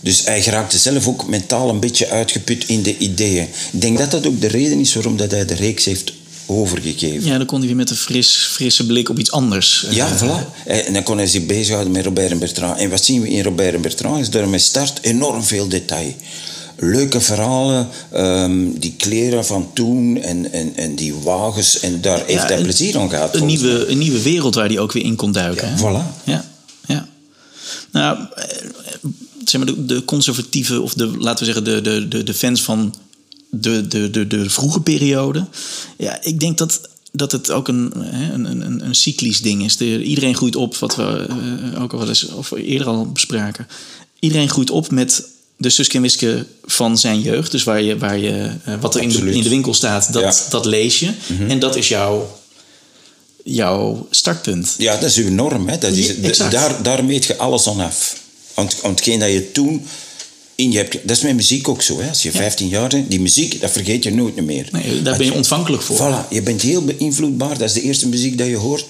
Dus hij geraakte zelf ook mentaal een beetje uitgeput in de ideeën. Ik denk dat dat ook de reden is waarom dat hij de reeks heeft overgegeven. Ja, dan kon hij weer met een fris, frisse blik op iets anders. eh, Ja, voilà. En dan kon hij zich bezighouden met Robert en Bertrand. En wat zien we in Robert en Bertrand? Is daarmee start enorm veel detail. Leuke verhalen, ehm, die kleren van toen en, en, en die wagens. En daar heeft hij een- plezier aan gehad. Een nieuwe, een nieuwe wereld waar hij ook weer in kon duiken. Ja, hè? voilà. Ja, ja. Nou, eh, zeg maar, de, de conservatieve, of de, laten we zeggen, de, de, de, de fans van de, de, de, de vroege periode. Ja, ik denk dat, dat het ook een, hè, een, een, een cyclisch ding is. De, iedereen groeit op, wat we eh, ook al wel eens of eerder al bespraken. Iedereen groeit op met de Suske en Wiske van zijn jeugd. Dus waar je, waar je, eh, wat er in de, Absoluut. in de winkel staat, dat, Ja. dat lees je. En dat is jouw, jouw startpunt. Ja, dat is uw norm. Hè. Dat is, Ja, daar, daar meet je alles aan af. Want, want hetgeen dat je toen in je hebt... Dat is met muziek ook zo. Hè. Als je 15 jaar bent, die muziek, dat vergeet je nooit meer. Nee, daar ben je ontvankelijk voor. Voilà, je bent heel beïnvloedbaar. Dat is de eerste muziek dat je hoort.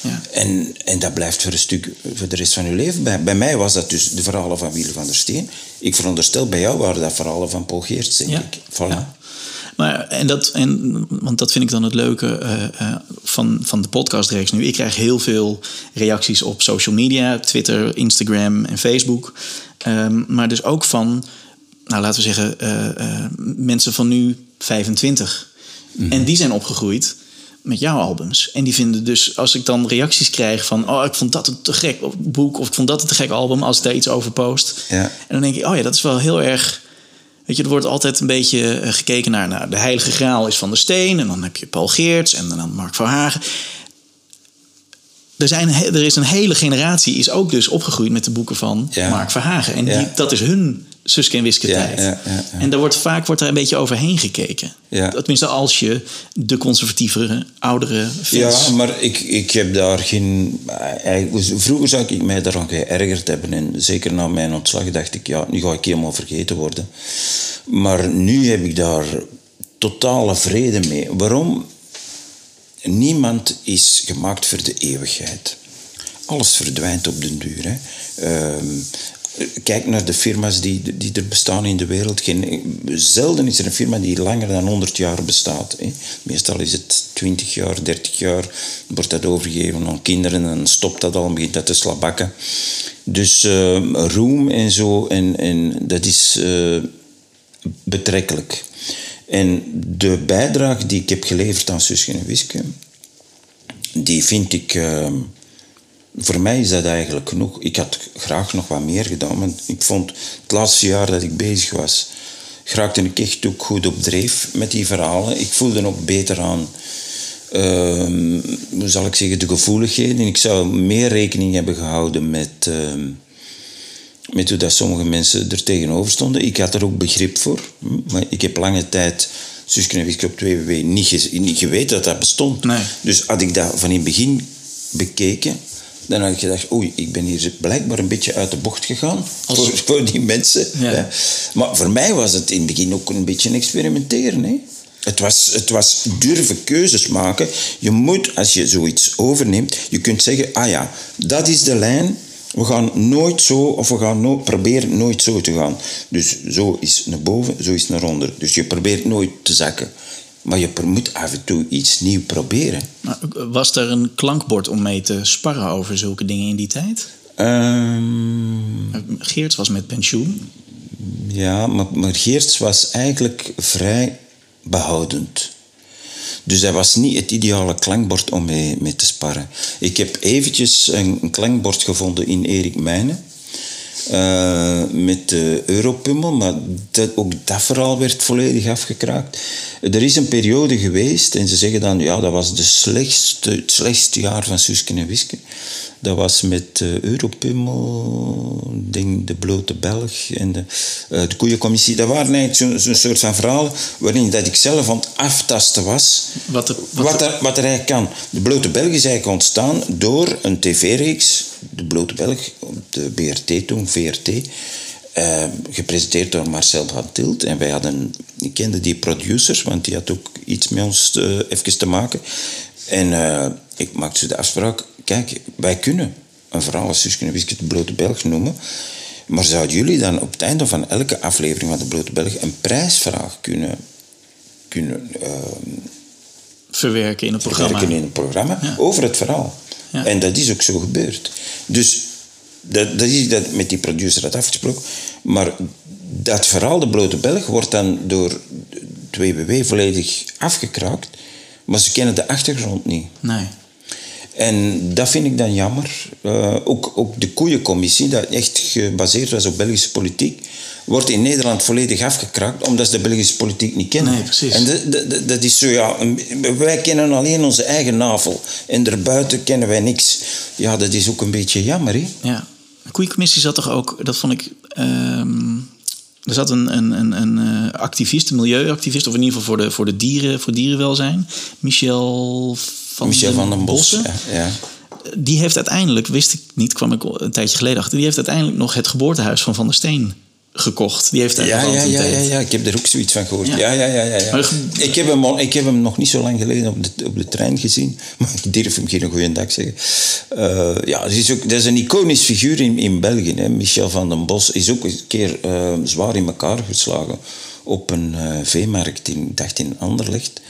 Ja. En, en dat blijft voor een stuk voor de rest van je leven. Bij, bij mij was dat dus de verhalen van Wiele van der Steen. Ik veronderstel, bij jou waren dat verhalen van Paul Geerts, denk Ja. ik. Voilà. Ja. Maar, en dat, en, want dat vind ik dan het leuke eh, eh, van, van de podcastreeks nu. Ik krijg heel veel reacties op social media, Twitter, Instagram en Facebook. Ehm, maar dus ook van nou laten we zeggen, eh, mensen van nu 25. En die zijn opgegroeid met jouw albums. En die vinden dus, als ik dan reacties krijg van... oh, ik vond dat een te gek boek... of ik vond dat een te gek album, als ik daar iets over post. Ja. En dan denk ik, oh ja, dat is wel heel erg... Weet je, er wordt altijd een beetje eh, gekeken naar... Nou, de Heilige Graal is van de Steen... en dan heb je Paul Geerts en dan Mark Verhagen. Er, zijn, er is een hele generatie is ook dus opgegroeid met de boeken van Ja. Mark Verhagen. En Ja. die, dat is hun Suske en Wiske Ja, tijd. ja, ja, ja. En daar wordt vaak wordt er een beetje overheen gekeken. Tenminste, als je de conservatievere, oudere fans... Ja, maar ik, ik heb daar geen... eigenlijk- Vroeger zou ik mij daaraan geërgerd hebben. En zeker na mijn ontslag dacht ik, ja, nu ga ik helemaal vergeten worden. Maar nu heb ik daar totale vrede mee. Waarom? Niemand is gemaakt voor de eeuwigheid. Alles verdwijnt op den duur. Hè. Ehm, kijk naar de firma's die, die er bestaan in de wereld. Geen, zelden is er een firma die langer dan 100 jaar bestaat. Hè. Meestal is het 20 jaar, 30 jaar. Wordt dat overgegeven aan kinderen en dan stopt dat al, begint dat te slabakken. Dus ehm, roem en zo, en, en dat is eh, betrekkelijk. En de bijdrage die ik heb geleverd aan Suske en Wiske, die vind ik... ehm, voor mij is dat eigenlijk genoeg. Ik had graag nog wat meer gedaan, want ik vond het laatste jaar dat ik bezig was, raakte ik echt ook goed op dreef met die verhalen. Ik voelde ook beter aan, ehm, hoe zal ik zeggen, de gevoeligheden. Ik zou meer rekening hebben gehouden met, ehm, met hoe dat sommige mensen er tegenover stonden. Ik had er ook begrip voor, hm, maar ik heb lange tijd Suske en Wiske op 2WW niet, ge- niet geweten dat dat bestond. Nee. Dus had ik dat van in het begin bekeken, dan had ik gedacht, oei, ik ben hier blijkbaar een beetje uit de bocht gegaan voor, voor die mensen. Ja. Maar voor mij was het in het begin ook een beetje experimenteren. Hè. Het, was, het was durven keuzes maken. Je moet, als je zoiets overneemt, je kunt zeggen, ah ja, dat is de lijn. We gaan nooit zo, of we gaan no proberen nooit zo te gaan. Dus zo is naar boven, zo is naar onder. Dus je probeert nooit te zakken. Maar je moet af en toe iets nieuws proberen. Maar was er een klankbord om mee te sparren over zulke dingen in die tijd? Ehm, Geerts was met pensioen. ja, maar, maar Geerts was eigenlijk vrij behoudend. Dus dat was niet het ideale klankbord om mee, mee te sparren. Ik heb eventjes een, een klankbord gevonden in Erik Mijnen. Eh, met de Europummel, maar dat, ook dat verhaal werd volledig afgekraakt. Er is een periode geweest, en ze zeggen dan, ja, dat was de slechtste, het slechtste jaar van Suske en Wiske. Dat was met de Europummel, ik denk de Blote Belg en de, eh, de Koeiencommissie. Dat waren eigenlijk zo'n soort van verhalen waarin dat ik zelf aan het aftasten was Wat, er- wat, er, wat er eigenlijk kan. De Blote Belg is eigenlijk ontstaan door een tv-reeks, De Blote Belg, op de BRT toen, VRT, eh, gepresenteerd door Marcel van Tilt. En wij hadden, ik kende die producer, want die had ook iets met ons eh, even te maken. En eh, ik maakte de afspraak, kijk, wij kunnen een verhaal als Suske en Wiske de Blote Belg noemen, maar zouden jullie dan op het einde van elke aflevering van de Blote Belg een prijsvraag kunnen, kunnen eh, verwerken in het programma. werken in een programma over het verhaal. Ja. En dat is ook zo gebeurd. Dus dat, dat is dat met die producer had afgesproken. Maar dat verhaal, de blote Belg, wordt dan door 2BW volledig afgekraakt. Maar ze kennen de achtergrond niet. Nee. En dat vind ik dan jammer. Eh, ook, ook de koeiencommissie, dat echt gebaseerd was op Belgische politiek, wordt in Nederland volledig afgekraakt, omdat ze de Belgische politiek niet kennen. Nee, precies. En dat, is zo, ja, wij kennen alleen onze eigen navel. En daarbuiten kennen wij niks. Ja, dat is ook een beetje jammer, hè? Ja. De koeiencommissie zat toch ook, dat vond ik. ehm, er zat een, een, een, een eh, activist, een milieuactivist, of in ieder geval voor de, voor de dieren, voor dierenwelzijn. Michel van Michel van den Bos. Bossen. Ja. Die heeft uiteindelijk, wist ik niet, kwam ik een tijdje geleden achter, die heeft uiteindelijk nog het geboortehuis van Van der Steen gekocht. Die heeft daar Ja, ja, ja, ja, ja, ik heb er ook zoiets van gehoord. Ja. Ja, ja, ja. ja, Ik, heb hem, al- ik heb hem nog niet zo lang geleden op de, op de trein gezien, maar ik durf hem geen goede dag zeggen. Eh, ja, het is ook, dat is een iconisch figuur in, in België. Hè. Michel van den Bos is ook een keer eh, zwaar in elkaar geslagen op een eh, veemarkt in, dacht in Anderlecht.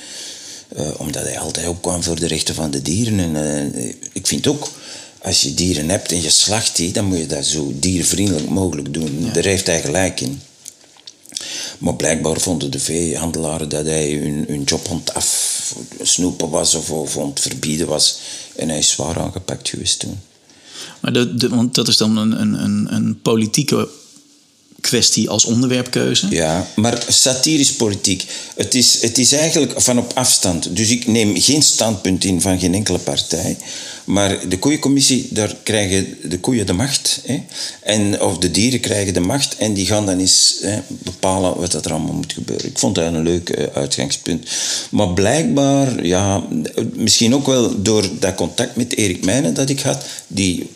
Eh, omdat hij altijd opkwam voor de rechten van de dieren. En, eh, ik vind ook, als je dieren hebt en je slacht die, dan moet je dat zo diervriendelijk mogelijk doen. Daar heeft hij gelijk in. Maar blijkbaar vonden de veehandelaren dat hij hun, hun job aan afsnoepen was of, of aan het verbieden was. En hij is zwaar aangepakt geweest toen. Maar de, want dat is dan een, een, een, een politieke kwestie als onderwerpkeuze. Ja, maar satirisch politiek. Het is, het is eigenlijk van op afstand. Dus ik neem geen standpunt in van geen enkele partij. Maar de koeiencommissie, daar krijgen de koeien de macht. Hè? En, of de dieren krijgen de macht. En die gaan dan eens hè, bepalen wat er allemaal moet gebeuren. Ik vond dat een leuk eh, uitgangspunt. Maar blijkbaar, ja, misschien ook wel door dat contact met Erik Meijnen dat ik had, die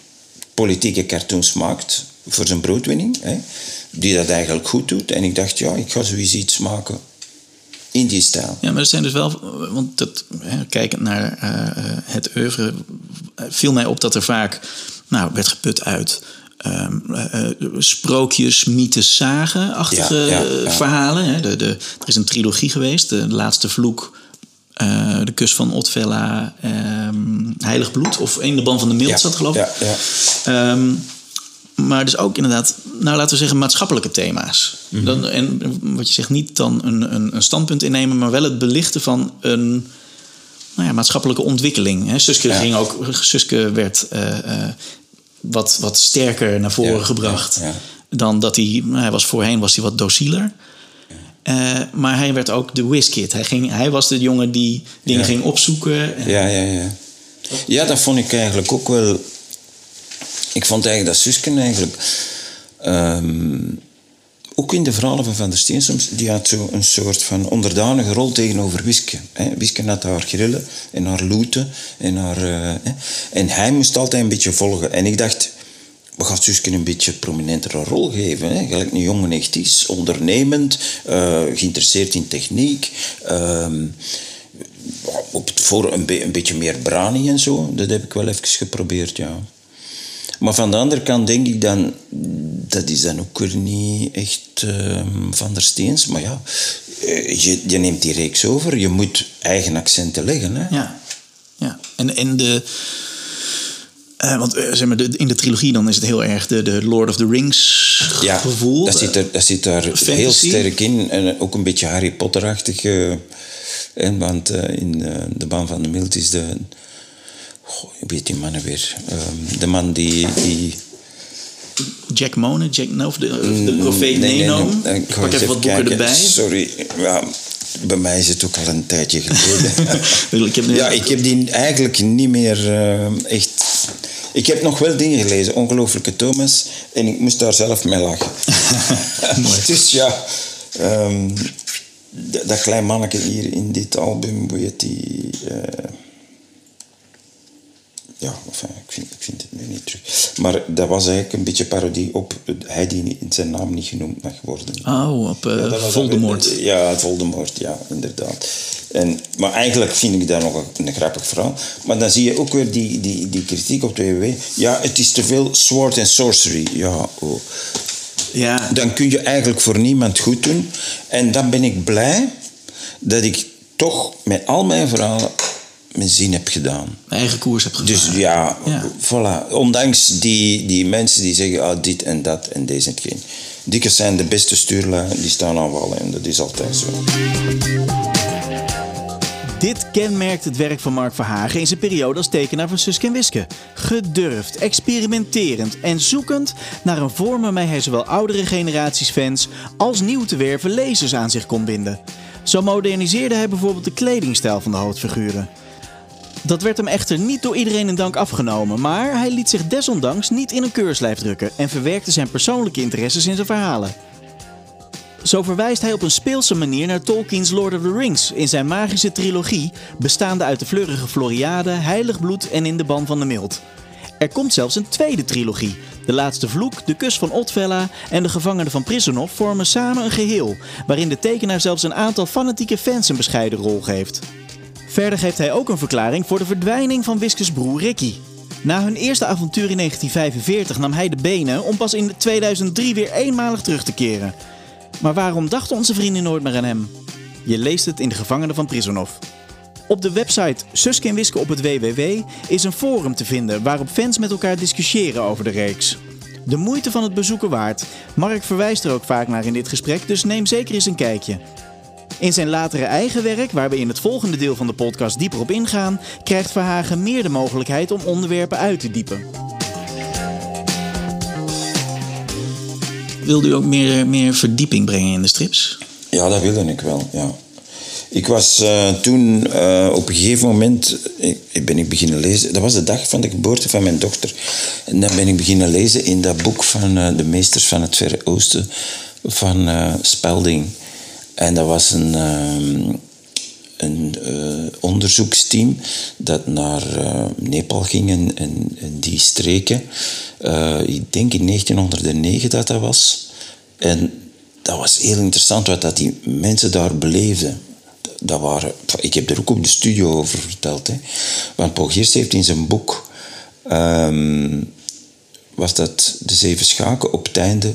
politieke cartoons maakt voor zijn broodwinning. Hè? die dat eigenlijk goed doet. En ik dacht, ja, ik ga zoiets iets maken in die stijl. Ja, maar er zijn dus wel, want dat, hè, kijkend naar uh, het oeuvre, viel mij op dat er vaak nou, werd geput uit um, uh, sprookjes, mythes, zagen-achtige ja, ja, ja. verhalen. Hè. De, de, er is een trilogie geweest, de laatste vloek. Uh, de kus van Otvella, um, Heilig Bloed, of een de band van de Mild zat, geloof ik. Um, maar dus ook inderdaad, nou laten we zeggen, maatschappelijke thema's. Mm-hmm. dan, en wat je zegt, niet dan een, een, een, standpunt innemen, maar wel het belichten van een nou ja, maatschappelijke ontwikkeling. Hè. Suske, ja. ging ook, Suske werd uh, uh, wat, wat sterker naar voren ja, gebracht ja, dan dat hij, hij was voorheen was hij wat docieler. Uh, maar hij werd ook de whiskit. Hij, ging, hij was de jongen die dingen ging opzoeken. En... Ja, ja, ja. Ja, dat vond ik eigenlijk ook wel ik vond eigenlijk dat Susken eigenlijk... Um, ook in de verhalen van Van der Steen soms, die had zo een soort van onderdanige rol tegenover Wiske. Hè. Wiske had haar grillen en haar loeten. En, haar, uh, en hij moest altijd een beetje volgen. En ik dacht, we gaan Suske een beetje prominentere rol geven. Gelijk een jongen echt is, ondernemend, uh, geïnteresseerd in techniek. Uh, op het voor een, een beetje meer brani en zo. Dat heb ik wel even geprobeerd, ja. Maar van de andere kant denk ik dan, dat is dan ook weer niet echt uh, van der Steens. Maar ja, eh, je, je, neemt die reeks over, je moet eigen accenten leggen. Hè? Ja, ja. En, en de. Uh, want uh, zeg maar, de, in de trilogie dan is het heel erg de, de Lord of the Rings ja, gevoel. Dat zit er, dat zit daar Fantasy. heel sterk in. En ook een beetje Harry Potter-achtig. Uh, want in de baan van de Mild is de, Goh, ik weet die mannen weer. Um, de man die, die... Jack Monen, Jack Nove, de, de profeet nee, Neno. Nee, nee, ik pak even wat boeken kijken. erbij. Sorry, ja, bij mij is het ook al een tijdje geleden. ik heb ja, ik heb die eigenlijk niet meer uh, echt... Ik heb nog wel dingen gelezen, Ongelooflijke Thomas, en ik moest daar zelf mee lachen. dus ja, um, dat klein manneke hier in dit album, hoe heet die... Uh, ja, enfin, ik, vind, ik vind het nu niet terug. Maar dat was eigenlijk een beetje parodie op hij die in zijn naam niet genoemd mag worden. Oh, op uh, ja, Voldemort. Een, ja, Voldemort, ja, inderdaad. En, maar eigenlijk vind ik dat nog een, een, grappig verhaal. Maar dan zie je ook weer die, die, die kritiek op de WW. Ja, het is te veel sword and sorcery. Ja, oh. ja. Dan kun je eigenlijk voor niemand goed doen. En dan ben ik blij dat ik toch met al mijn verhalen mijn zin heb gedaan. Mijn eigen koers heb gedaan. Dus ja, ja, voilà. Ondanks die, die mensen die zeggen ah, dit en dat en deze en geen. Dikkers zijn de beste stuurlui, die staan aan wallen en dat is altijd zo. Dit kenmerkt het werk van Mark Verhagen in zijn periode als tekenaar van Suske en Wiske. Gedurfd, experimenterend en zoekend naar een vorm waarmee hij zowel oudere generaties fans als nieuw te werven lezers aan zich kon binden. Zo moderniseerde hij bijvoorbeeld de kledingstijl van de hoofdfiguren. Dat werd hem echter niet door iedereen in dank afgenomen, maar hij liet zich desondanks niet in een keurslijf drukken en verwerkte zijn persoonlijke interesses in zijn verhalen. Zo verwijst hij op een speelse manier naar Tolkien's Lord of the Rings in zijn magische trilogie, bestaande uit de fleurige Floriade, Heilig Bloed en In de Ban van de Mild. Er komt zelfs een tweede trilogie. De Laatste Vloek, De Kus van Otvella en De Gevangenen van Prisonov vormen samen een geheel, waarin de tekenaar zelfs een aantal fanatieke fans een bescheiden rol geeft. Verder geeft hij ook een verklaring voor de verdwijning van Wiskes broer Ricky. Na hun eerste avontuur in 1945 nam hij de benen om pas in 2003 weer eenmalig terug te keren. Maar waarom dachten onze vrienden nooit meer aan hem? Je leest het in De Gevangenen van Prisonov. Op de website Suske en Wiske op het WWW is een forum te vinden waarop fans met elkaar discussiëren over de reeks. De moeite van het bezoeken waard. Mark verwijst er ook vaak naar in dit gesprek, dus neem zeker eens een kijkje. In zijn latere eigen werk, waar we in het volgende deel van de podcast dieper op ingaan, krijgt Verhagen meer de mogelijkheid om onderwerpen uit te diepen. Wilde u ook meer, meer verdieping brengen in de strips? Ja, dat wilde ik wel, ja. Ik was uh, toen uh, op een gegeven moment, ik, ben ik beginnen lezen, dat was de dag van de geboorte van mijn dochter. En dan ben ik beginnen lezen in dat boek van uh, de meesters van het Verre Oosten, van Spelding. En dat was een, een onderzoeksteam dat naar Nepal ging en, die streken. ik denk in 1909 dat dat was. En dat was heel interessant wat dat die mensen daar beleefden dat waren, ik heb er ook op de studio over verteld. Hè. Want Paul heeft in zijn boek, um, was dat De Zeven Schaken, op het einde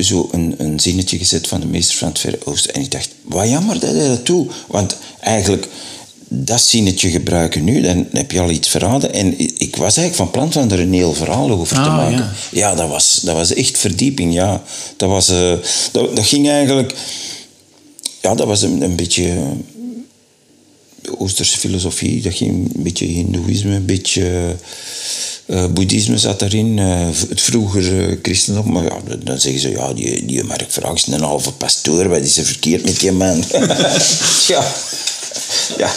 zo een, een zinnetje gezet van de meester van het Verre Oosten. En ik dacht, wat jammer dat hij dat doet. Want eigenlijk, dat zinnetje gebruiken nu, dan heb je al iets verraden. En ik was eigenlijk van plan van er een heel verhaal over te Ah, maken. ja. Ja, dat, was, dat was echt verdieping, ja. Dat, was, eh, dat, dat ging eigenlijk... Ja, dat was een, een beetje... eh, Oosterse filosofie, dat ging een beetje hindoeïsme, een beetje... eh, boeddhisme zat daarin, eh, v- het vroegere christendom. Maar ja, dan- zeggen ze, ja, die, die Mark Vraag is een halve pastoor, wat is er verkeerd met die man? ja. ja.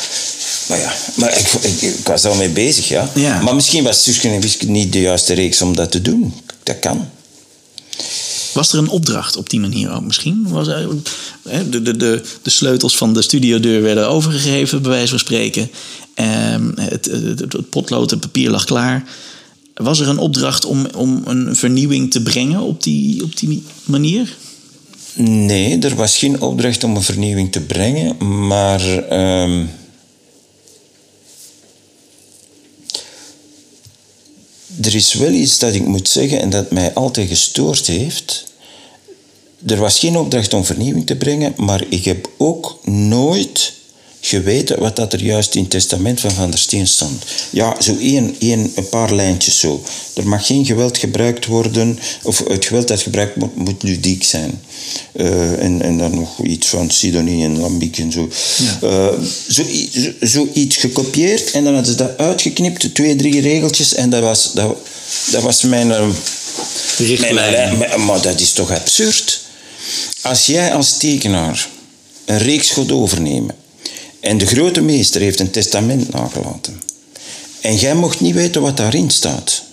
Maar ja, maar ik, ik, ik was al mee bezig, ja. Ja. Maar misschien was Suske en Wiske niet de juiste reeks om dat te doen. Dat kan. Was er een opdracht op die manier ook misschien? Was er, de, de, de, de sleutels van de studiodeur werden overgegeven, bij wijze van spreken. Ehm, het, het, het potlood en papier lag klaar. Was er een opdracht om, om een vernieuwing te brengen op die, op die manier? Nee, er was geen opdracht om een vernieuwing te brengen, maar. ehm, er is wel iets dat ik moet zeggen en dat mij altijd gestoord heeft. Er was geen opdracht om vernieuwing te brengen, maar ik heb ook nooit geweten wat dat er juist in het testament van Van der Steen stond. Ja, zo één, één, een paar lijntjes zo. Er mag geen geweld gebruikt worden, of het geweld dat gebruikt wordt, moet ludiek zijn. Eh, en, en dan nog iets van Sidonie en Lambiek en zo. Eh, zo, zo, zoiets gekopieerd en dan hadden ze dat uitgeknipt, twee, drie regeltjes, en dat was, dat, dat was mijn... eh, mijn- mijn- maar dat is toch absurd? Als jij als tekenaar een reeks gaat overnemen en de grote meester heeft een testament nagelaten en jij mocht niet weten wat daarin staat.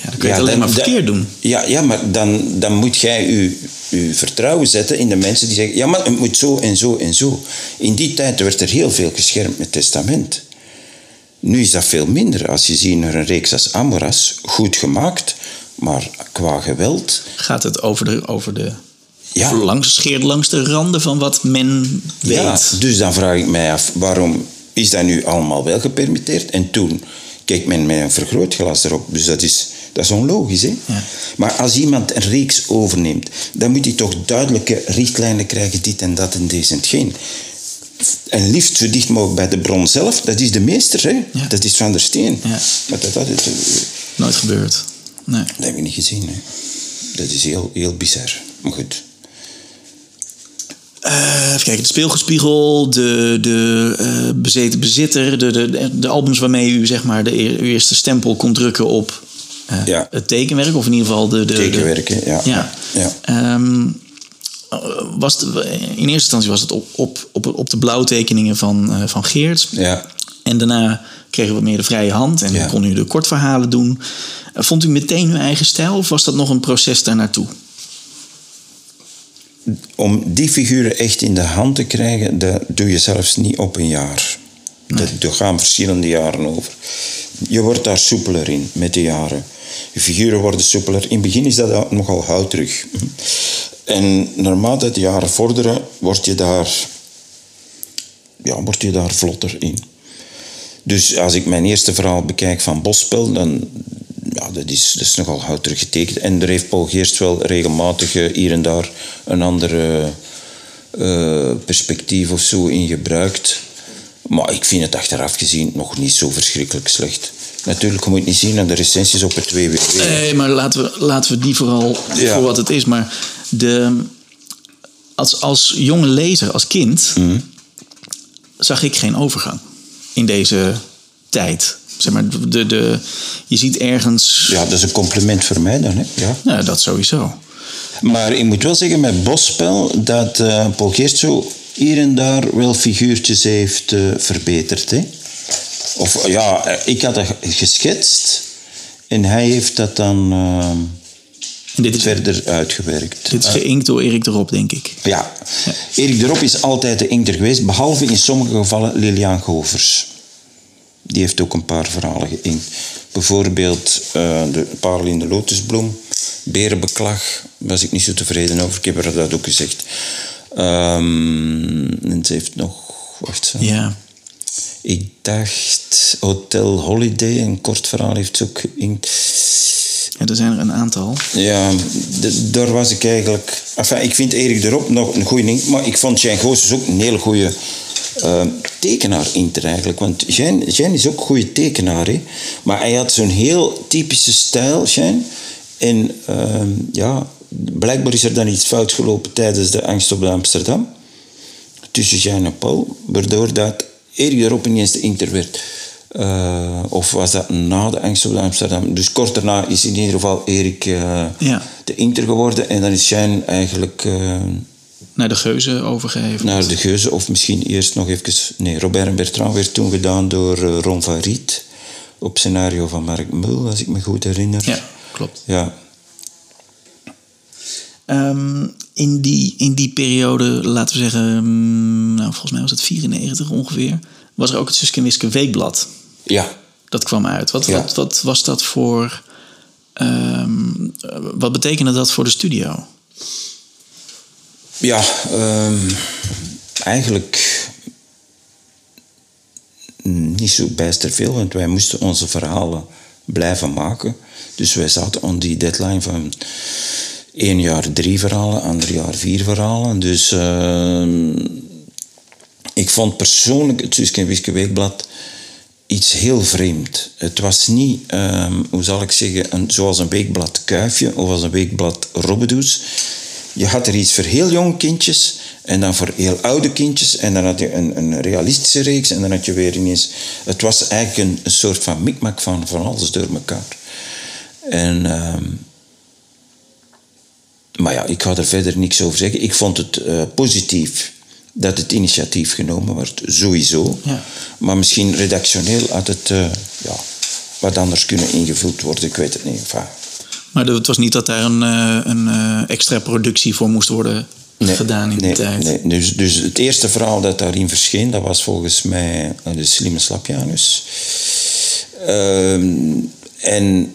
Ja, dan kun je het alleen maar verkeerd doen. Ja, ja maar dan, dan moet jij je, je vertrouwen zetten in de mensen die zeggen: ja, maar het moet zo en zo en zo. In die tijd werd er heel veel geschermd met testament. Nu is dat veel minder. Als je ziet naar een reeks als Amoras, goed gemaakt, maar qua geweld. Gaat het over de, over de Ja. langs, scheert langs de randen van wat men weet? Ja, dus dan vraag ik mij af, waarom is dat nu allemaal wel gepermitteerd? En toen keek men met een vergrootglas erop. Dus dat is, dat is onlogisch, hè? Ja. Maar als iemand een reeks overneemt, dan moet hij toch duidelijke richtlijnen krijgen, dit en dat en deze en hetgeen. En liefst zo dicht mogelijk bij de bron zelf, dat is de meester, hè? Ja. Dat is Van der Steen. Ja. Maar dat, dat, dat, Nooit gebeurd. Nee. dat heb ik niet gezien, hè? Dat is heel, heel bizar. Maar goed. Eh, even kijken, de speelgoedspiegel, de, de eh, bezeten bezitter, de, de, de albums waarmee u zeg maar de uw eerste stempel kon drukken op eh, Ja. het tekenwerk, of in ieder geval de. de Tekenwerken, ja. De, ja. Ja. Ehm, eh, was het, in eerste instantie was het op, op, op, op de blauwtekeningen van, van Geert. Ja. En daarna kregen we meer de vrije hand en Ja. kon u de kortverhalen doen. Vond u meteen uw eigen stijl of was dat nog een proces daar naartoe? Om die figuren echt in de hand te krijgen, dat doe je zelfs niet op een jaar. Dat, er gaan verschillende jaren over. Je wordt daar soepeler in met de jaren. Je figuren worden soepeler. In het begin is dat nogal houterig. En naarmate de jaren vorderen, word je daar, ja, word je daar vlotter in. Dus als ik mijn eerste verhaal bekijk van Bospel, dan ja, dat is, dat is nogal houterig getekend. En er heeft Paul Geerst wel regelmatig eh, hier en daar een andere eh, perspectief of zo in gebruikt. Maar ik vind het achteraf gezien nog niet zo verschrikkelijk slecht. Natuurlijk, je moet niet zien aan de recensies op het www. Nee, maar laten we, laten we die vooral Ja. voor wat het is. Maar de, als, als jonge lezer, als kind, Mhm. zag ik geen overgang in deze tijd. Zeg maar, de, de, je ziet ergens. Ja, dat is een compliment voor mij dan. Hè? Ja. Ja, dat sowieso. Maar ik moet wel zeggen met Bosspel dat eh Paul hier en daar wel figuurtjes heeft eh, verbeterd. Hè? Of ja, eh, ik had dat geschetst en hij heeft dat dan dit is, verder uitgewerkt. dit is geïnkt door Erik de Rob, denk ik. Ja, Erik de Rop is altijd de inkter geweest, behalve in sommige gevallen Liliaan Govers. Die heeft ook een paar verhalen geïnkt. Bijvoorbeeld eh, de Parel in de Lotusbloem, Berenbeklag, was ik niet zo tevreden over. Ik heb haar dat ook gezegd. Ehm, en ze heeft nog, wacht zo. Ja. Ik dacht Hotel Holiday, een kort verhaal heeft ze ook geïnkt. ja, er zijn er een aantal. Ja, daar was ik eigenlijk... Enfin, ik vind Erik de Rop nog een goede ding, maar ik vond Jean Goossens ook een hele goede eh, tekenaar inter eigenlijk. Want Jean, Jean is ook een goede tekenaar, hè. Maar hij had zo'n heel typische stijl, Jean. En ehm, ja, blijkbaar is er dan iets fout gelopen tijdens de Angst op de Amsterdam. Tussen Jean en Paul, waardoor dat Erik de Rop ineens de inter werd. Eh, of was dat na de Angst op de Amsterdam? Dus kort daarna is in ieder geval Erik eh, Ja. de inter geworden. En dan is Jean eigenlijk eh, Naar de geuzen overgegeven. naar de Geuze. Of misschien eerst nog even... Nee, Robert en Bertrand werd toen gedaan door eh, Ron van Riet. Op scenario van Mark Mul, als ik me goed herinner. Ja, klopt. Ja. Ehm, in, die, in die periode, laten we zeggen, mm, nou, volgens mij was het 94 ongeveer, was er ook het Suske en Wiske Weekblad. Ja. Dat kwam uit. Wat, Ja. wat, wat was dat voor. ehm, wat betekende dat voor de studio? Ja, ehm, eigenlijk niet zo bijster veel, want wij moesten onze verhalen blijven maken. Dus wij zaten aan die deadline van één jaar drie verhalen, ander jaar vier verhalen. Dus ehm, ik vond persoonlijk het Suske Weekblad iets heel vreemd. Het was niet, ehm, hoe zal ik zeggen, een, zoals een weekblad Kuifje of als een weekblad Robbedoes. Je had er iets voor heel jonge kindjes en dan voor heel oude kindjes. En dan had je een, een realistische reeks en dan had je weer ineens... Het was eigenlijk een, een soort van mikmak van, van alles door elkaar. En... ehm, maar ja, ik ga er verder niks over zeggen. Ik vond het eh, positief dat het initiatief genomen wordt, sowieso. Ja. Maar misschien redactioneel had het eh, ja, wat anders kunnen ingevuld worden. Ik weet het niet. Enfin, Maar het was niet dat daar een, eh, een eh, extra productie voor moest worden gedaan in nee, die tijd. Nee. Dus, dus het eerste verhaal dat daarin verscheen, dat was volgens mij eh, de slimme Slapjanus. Ehm, en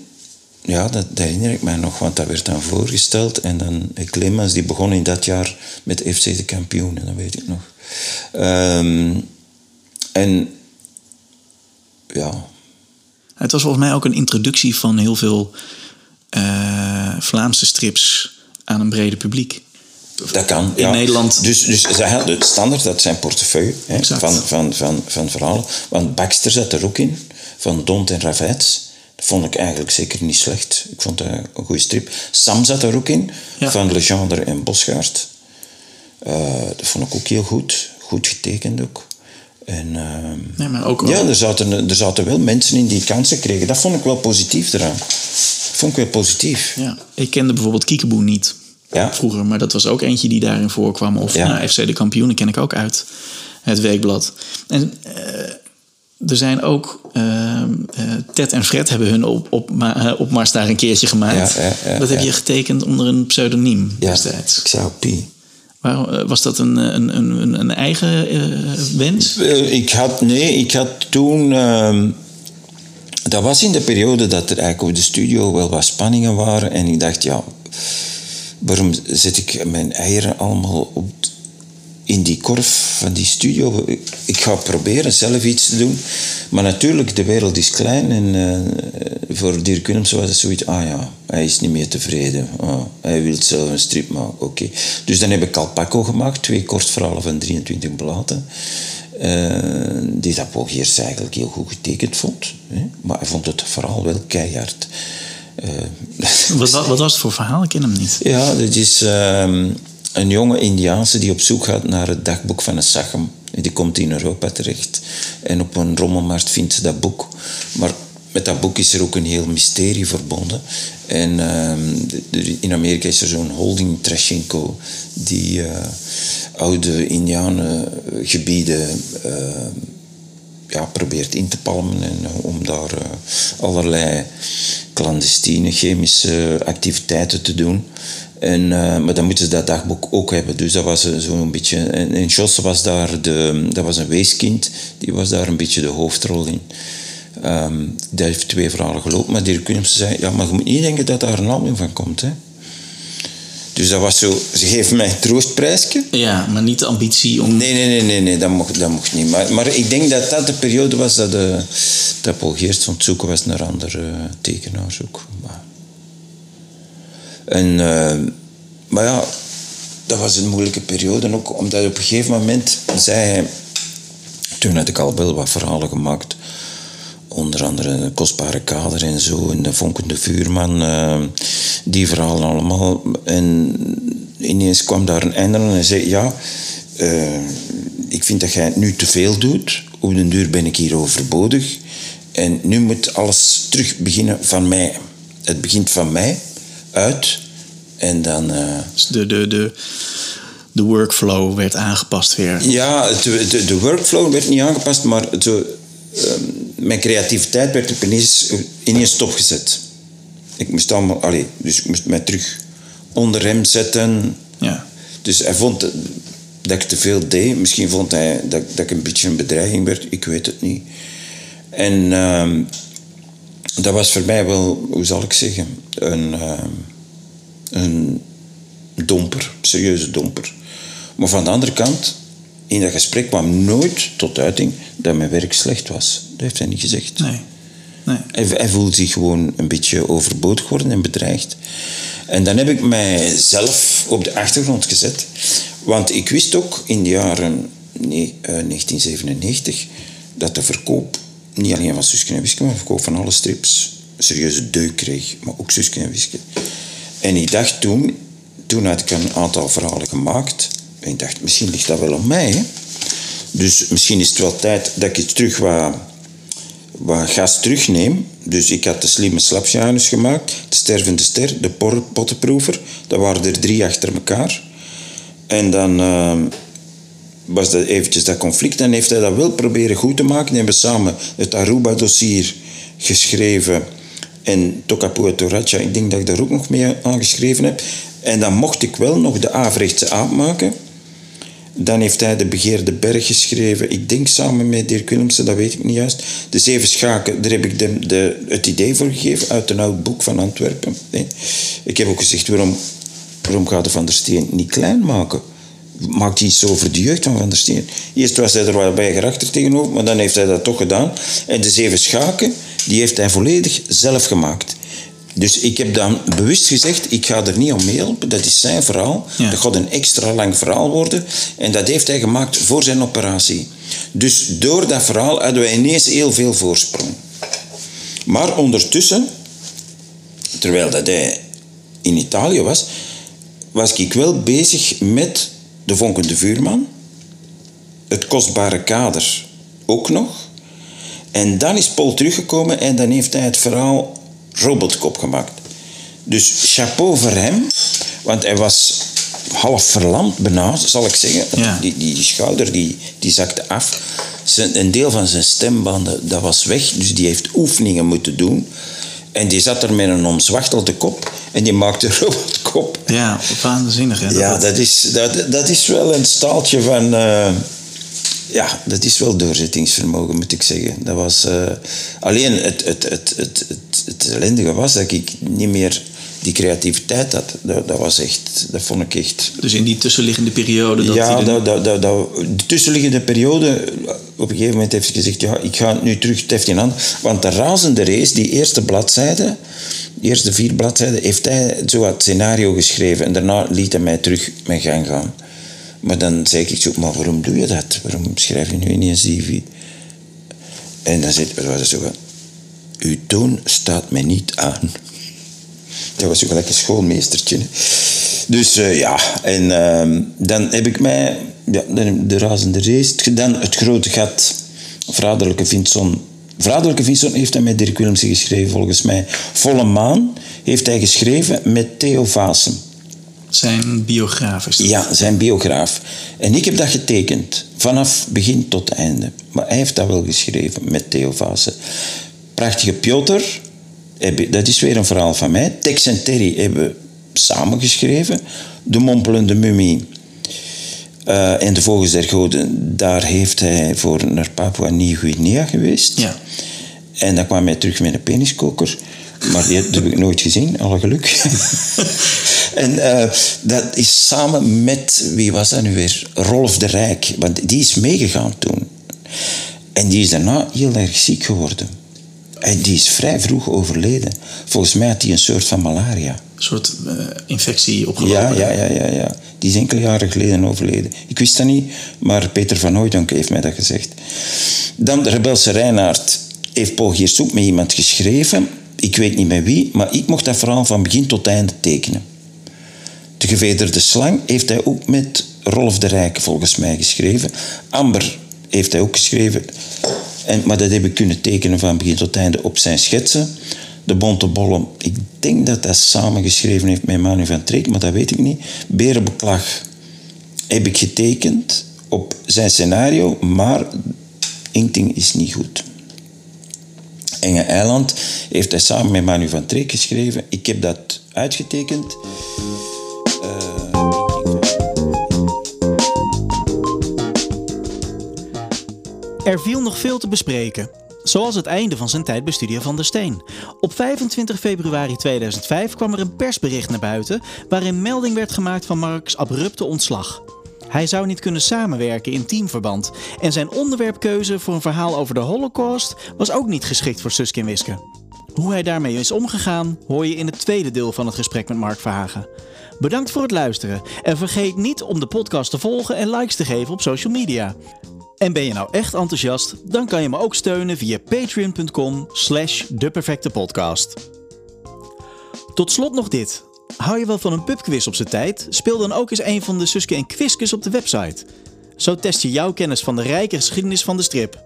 ja, dat, dat herinner ik mij nog, want dat werd dan voorgesteld. En dan Clemens, die begon in dat jaar met FC de kampioenen, dat weet ik nog. Ehm, en ja, Het was volgens mij ook een introductie van heel veel eh, Vlaamse strips aan een brede publiek. Dat kan. In ja. Nederland. Dus, dus zij hadden het standaard, dat zijn portefeuille hè, van, van, van, van verhalen. Want Baxter zat er ook in, van Dont en Ravets. Dat vond ik eigenlijk zeker niet slecht. Ik vond dat een goede strip. Sam zat er ook in, Ja. van Legendre en Bosgaard. Eh, dat vond ik ook heel goed. Goed getekend ook. En, ehm, Nee, maar ook ja, er zaten, er zaten wel mensen in die kansen kregen. Dat vond ik wel positief eraan. Dat vond ik wel positief. Ja, ik kende bijvoorbeeld Kiekeboe niet Ja. vroeger, maar dat was ook eentje die daarin voorkwam. Of Ja. nou, FC de kampioenen ken ik ook uit het weekblad. En eh, er zijn ook eh, eh, Ted en Fred hebben hun op, op, ma- opmars daar een keertje gemaakt. Ja, dat heb je getekend onder een pseudoniem Ja, destijds. ik zou Pie. Waarom, eh, was dat een, een, een, een eigen eh, wens? Eh, Ik had, nee, ik had toen. ehm, dat was in de periode dat er eigenlijk op de studio wel wat spanningen waren. En ik dacht, ja, waarom zet ik mijn eieren allemaal op, in die korf van die studio? Ik, ik ga proberen zelf iets te doen. Maar natuurlijk, de wereld is klein. En eh, voor Dirk Willems was het zoiets, ah ja, hij is niet meer tevreden. Ah, hij wil zelf een strip maken, oké. Dus dan heb ik Alpaco gemaakt, twee kortverhalen van 23 bladen. eh, die dat Paul Geerts eigenlijk heel goed getekend vond. Hè? Maar hij vond het vooral wel keihard. Eh, Wat, wat, wat was het voor verhaal? Ik ken hem niet. ja, dat is ehm, een jonge Indiaanse die op zoek gaat naar het dagboek van een Sachem. Die komt in Europa terecht. En op een rommelmarkt vindt ze dat boek. Maar met dat boek is er ook een heel mysterie verbonden. En ehm, in Amerika is er zo'n holding Trashenko die eh, oude Indianengebieden eh, ja, probeert in te palmen en eh, om daar allerlei clandestine chemische activiteiten te doen. En, eh, maar dan moeten ze dat dagboek ook hebben. Dus dat was eh, zo'n beetje... En, en Jos was daar de... Dat was een weeskind. Die was daar een beetje de hoofdrol in. Ehm dat heeft twee verhalen gelopen. Maar Dirk Willemsen zei... Ja, maar je moet niet denken dat daar een album van komt, hè. Dus dat was zo... Ze geven mij een troostprijsje. Ja, maar niet de ambitie om... Nee, nee, nee, nee, nee dat, mocht, dat mocht niet. Maar, maar ik denk dat dat de periode was dat, de, dat Paul Geerts aan het zoeken was naar andere eh, tekenaars ook. Maar, en, eh, maar ja, dat was een moeilijke periode. Ook omdat op een gegeven moment zei. Toen had ik al wel wat verhalen gemaakt. Onder andere kostbare kader en zo. En de vonkende vuurman. eh, die verhalen allemaal. En ineens kwam daar een einde aan en zei... Ja, eh, ik vind dat jij nu te veel doet. Op den duur ben ik hier overbodig. En nu moet alles terug beginnen van mij. Het begint van mij uit. En dan... eh, Dus de, de, de, de workflow werd aangepast weer. ja, het- de, de workflow werd niet aangepast, maar zo, ehm, mijn creativiteit werd ineens, ineens stopgezet. Ik moest allemaal, allee, dus ik moest mij terug onder hem zetten. Ja. Dus hij vond dat, dat ik te veel deed. Misschien vond hij dat, dat ik een beetje een bedreiging werd. Ik weet het niet. En ehm, dat was voor mij wel, hoe zal ik zeggen, een, ehm, een domper, serieuze domper. Maar van de andere kant, in dat gesprek kwam nooit tot uiting dat mijn werk slecht was. Dat heeft hij niet gezegd. Nee. nee. Hij, hij voelde zich gewoon een beetje overbodig worden en bedreigd. En dan heb ik mijzelf op de achtergrond gezet. Want ik wist ook in de jaren nee, eh, 1997 dat de verkoop, niet alleen van Suske en Wiske, maar de verkoop van alle strips, serieuze deuk kreeg. Maar ook Suske en Wiske. En ik dacht toen, toen had ik een aantal verhalen gemaakt. En ik dacht, misschien ligt dat wel aan mij. Dus misschien is het wel tijd dat ik het terug wat wat gas terugneem. Dus ik had de slimme slapjanus gemaakt, de stervende ster, de pottenproever. Dat waren er drie achter elkaar. En dan eh, was dat eventjes dat conflict. En heeft hij dat wel proberen goed te maken. En hebben samen het Aruba-dossier geschreven. En Tokapoe Toracha, ik denk dat ik daar ook nog mee aan geschreven heb. En dan mocht ik wel nog de Averechtse aap maken. Dan heeft hij de Begeerde Berg geschreven. Ik denk samen met Dirk Willemsen, dat weet ik niet juist. De Zeven Schaken, daar heb ik de, de, het idee voor gegeven uit een oud boek van Antwerpen. Nee. Ik heb ook gezegd, waarom, waarom gaat de Van der Steen niet klein maken? Maakt iets over de jeugd van Van der Steen. Eerst was hij er wel bij tegenover, maar dan heeft hij dat toch gedaan. En de Zeven Schaken, die heeft hij volledig zelf gemaakt. Dus ik heb dan bewust gezegd, ik ga er niet om meehelpen. Dat is zijn verhaal. Ja. Dat gaat een extra lang verhaal worden. En dat heeft hij gemaakt voor zijn operatie. Dus door dat verhaal hadden wij ineens heel veel voorsprong. Maar ondertussen, terwijl dat hij in Italië was, was ik wel bezig met de vonkende vuurman. Het kostbare kader ook nog. En dan is Paul teruggekomen en dan heeft hij het verhaal Robotkop gemaakt. Dus chapeau voor hem, want hij was half verlamd bijna, zal ik zeggen. Ja. Die, die schouder die, die zakte af. Zijn, een deel van zijn stembanden dat was weg, dus die heeft oefeningen moeten doen. En die zat er met een omzwachtelde kop en die maakte robotkop. Ja, waanzinnig. Hè? Ja, dat is, dat, dat is wel een staaltje van... eh, ja, dat is wel doorzettingsvermogen, moet ik zeggen. Dat was... eh, alleen het, het, het, het, het, het ellendige was dat ik niet meer die creativiteit had. Dat, dat was echt... Dat vond ik echt... Dus in die tussenliggende periode... Dat ja, dat, dat, dat, de tussenliggende periode... Op een gegeven moment heeft hij gezegd... Ja, ik ga het nu terug het heft in hand. Want de razende race, die eerste bladzijde... De eerste vier bladzijden heeft hij zo het scenario geschreven. En daarna liet hij mij terug mijn gang gaan. Maar dan zei ik zo, maar waarom doe je dat? Waarom schrijf je nu ineens die... En dan zei, was het zo uw toon staat mij niet aan. Dat was zo gelijk een schoolmeestertje. hè. Dus eh, ja, en ehm, dan heb ik mij ja, de, de razende race gedaan. Het grote gat, Vaderlijke Vinson. Vaderlijke Vinson heeft hij met Dirk Willemsen geschreven, volgens mij. Volle Maan heeft hij geschreven met Theo Vaassen. Zijn biograaf is dat. Ja, zijn biograaf. En ik heb dat getekend, vanaf begin tot einde. Maar hij heeft dat wel geschreven met Theo Vaassen. Prachtige Piotr, dat is weer een verhaal van mij. Tex en Terry hebben samen geschreven. De Mompelende Mummie eh, en De Vogels der Goden, daar heeft hij voor naar Papua Nieuw-Guinea geweest. Ja. En dan kwam hij terug met een peniskoker. Maar die heb ik nooit gezien, alle geluk. en eh, dat is samen met, wie was dat nu weer? Rolf de Rijk. Want die is meegegaan toen. En die is daarna heel erg ziek geworden. En die is vrij vroeg overleden. Volgens mij had hij een soort van malaria. Een soort eh, infectie opgelopen. Ja, ja, ja, ja, ja. Die is enkele jaren geleden overleden. Ik wist dat niet, maar Peter van Hooydonk heeft mij dat gezegd. Dan de rebelse Reinaard heeft Paul Geersoep met iemand geschreven. Ik weet niet met wie, maar ik mocht dat verhaal van begin tot einde tekenen. De gevederde slang heeft hij ook met Rolf de Rijk volgens mij geschreven. Amber heeft hij ook geschreven. En, maar dat heb ik kunnen tekenen van begin tot einde op zijn schetsen. De Bonte Bollen, ik denk dat hij samen geschreven heeft met Manu van Treek, maar dat weet ik niet. Berenbeklag heb ik getekend op zijn scenario, maar inking is niet goed. Enge Eiland heeft hij samen met Manu van Treek geschreven. Ik heb dat uitgetekend. Er viel nog veel te bespreken. Zoals het einde van zijn tijd bij Studio van der Steen. Op 25 februari 2005 kwam er een persbericht naar buiten waarin melding werd gemaakt van Marks abrupte ontslag. Hij zou niet kunnen samenwerken in teamverband en zijn onderwerpkeuze voor een verhaal over de Holocaust was ook niet geschikt voor Suske en Wiske. Hoe hij daarmee is omgegaan hoor je in het tweede deel van het gesprek met Mark Verhagen. Bedankt voor het luisteren en vergeet niet om de podcast te volgen en likes te geven op social media. En ben je nou echt enthousiast? Dan kan je me ook steunen via patreon.com slash deperfectepodcast. Tot slot nog dit. Hou je wel van een pubquiz op zijn tijd? Speel dan ook eens een van de Suske en Quizkes op de website. Zo test je jouw kennis van de rijke geschiedenis van de strip.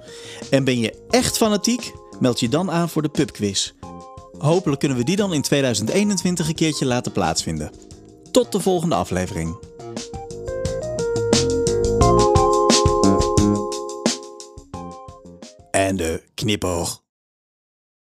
En ben je echt fanatiek? Meld je dan aan voor de pubquiz. Hopelijk kunnen we die dan in 2021 een keertje laten plaatsvinden. Tot de volgende aflevering. De knipoog.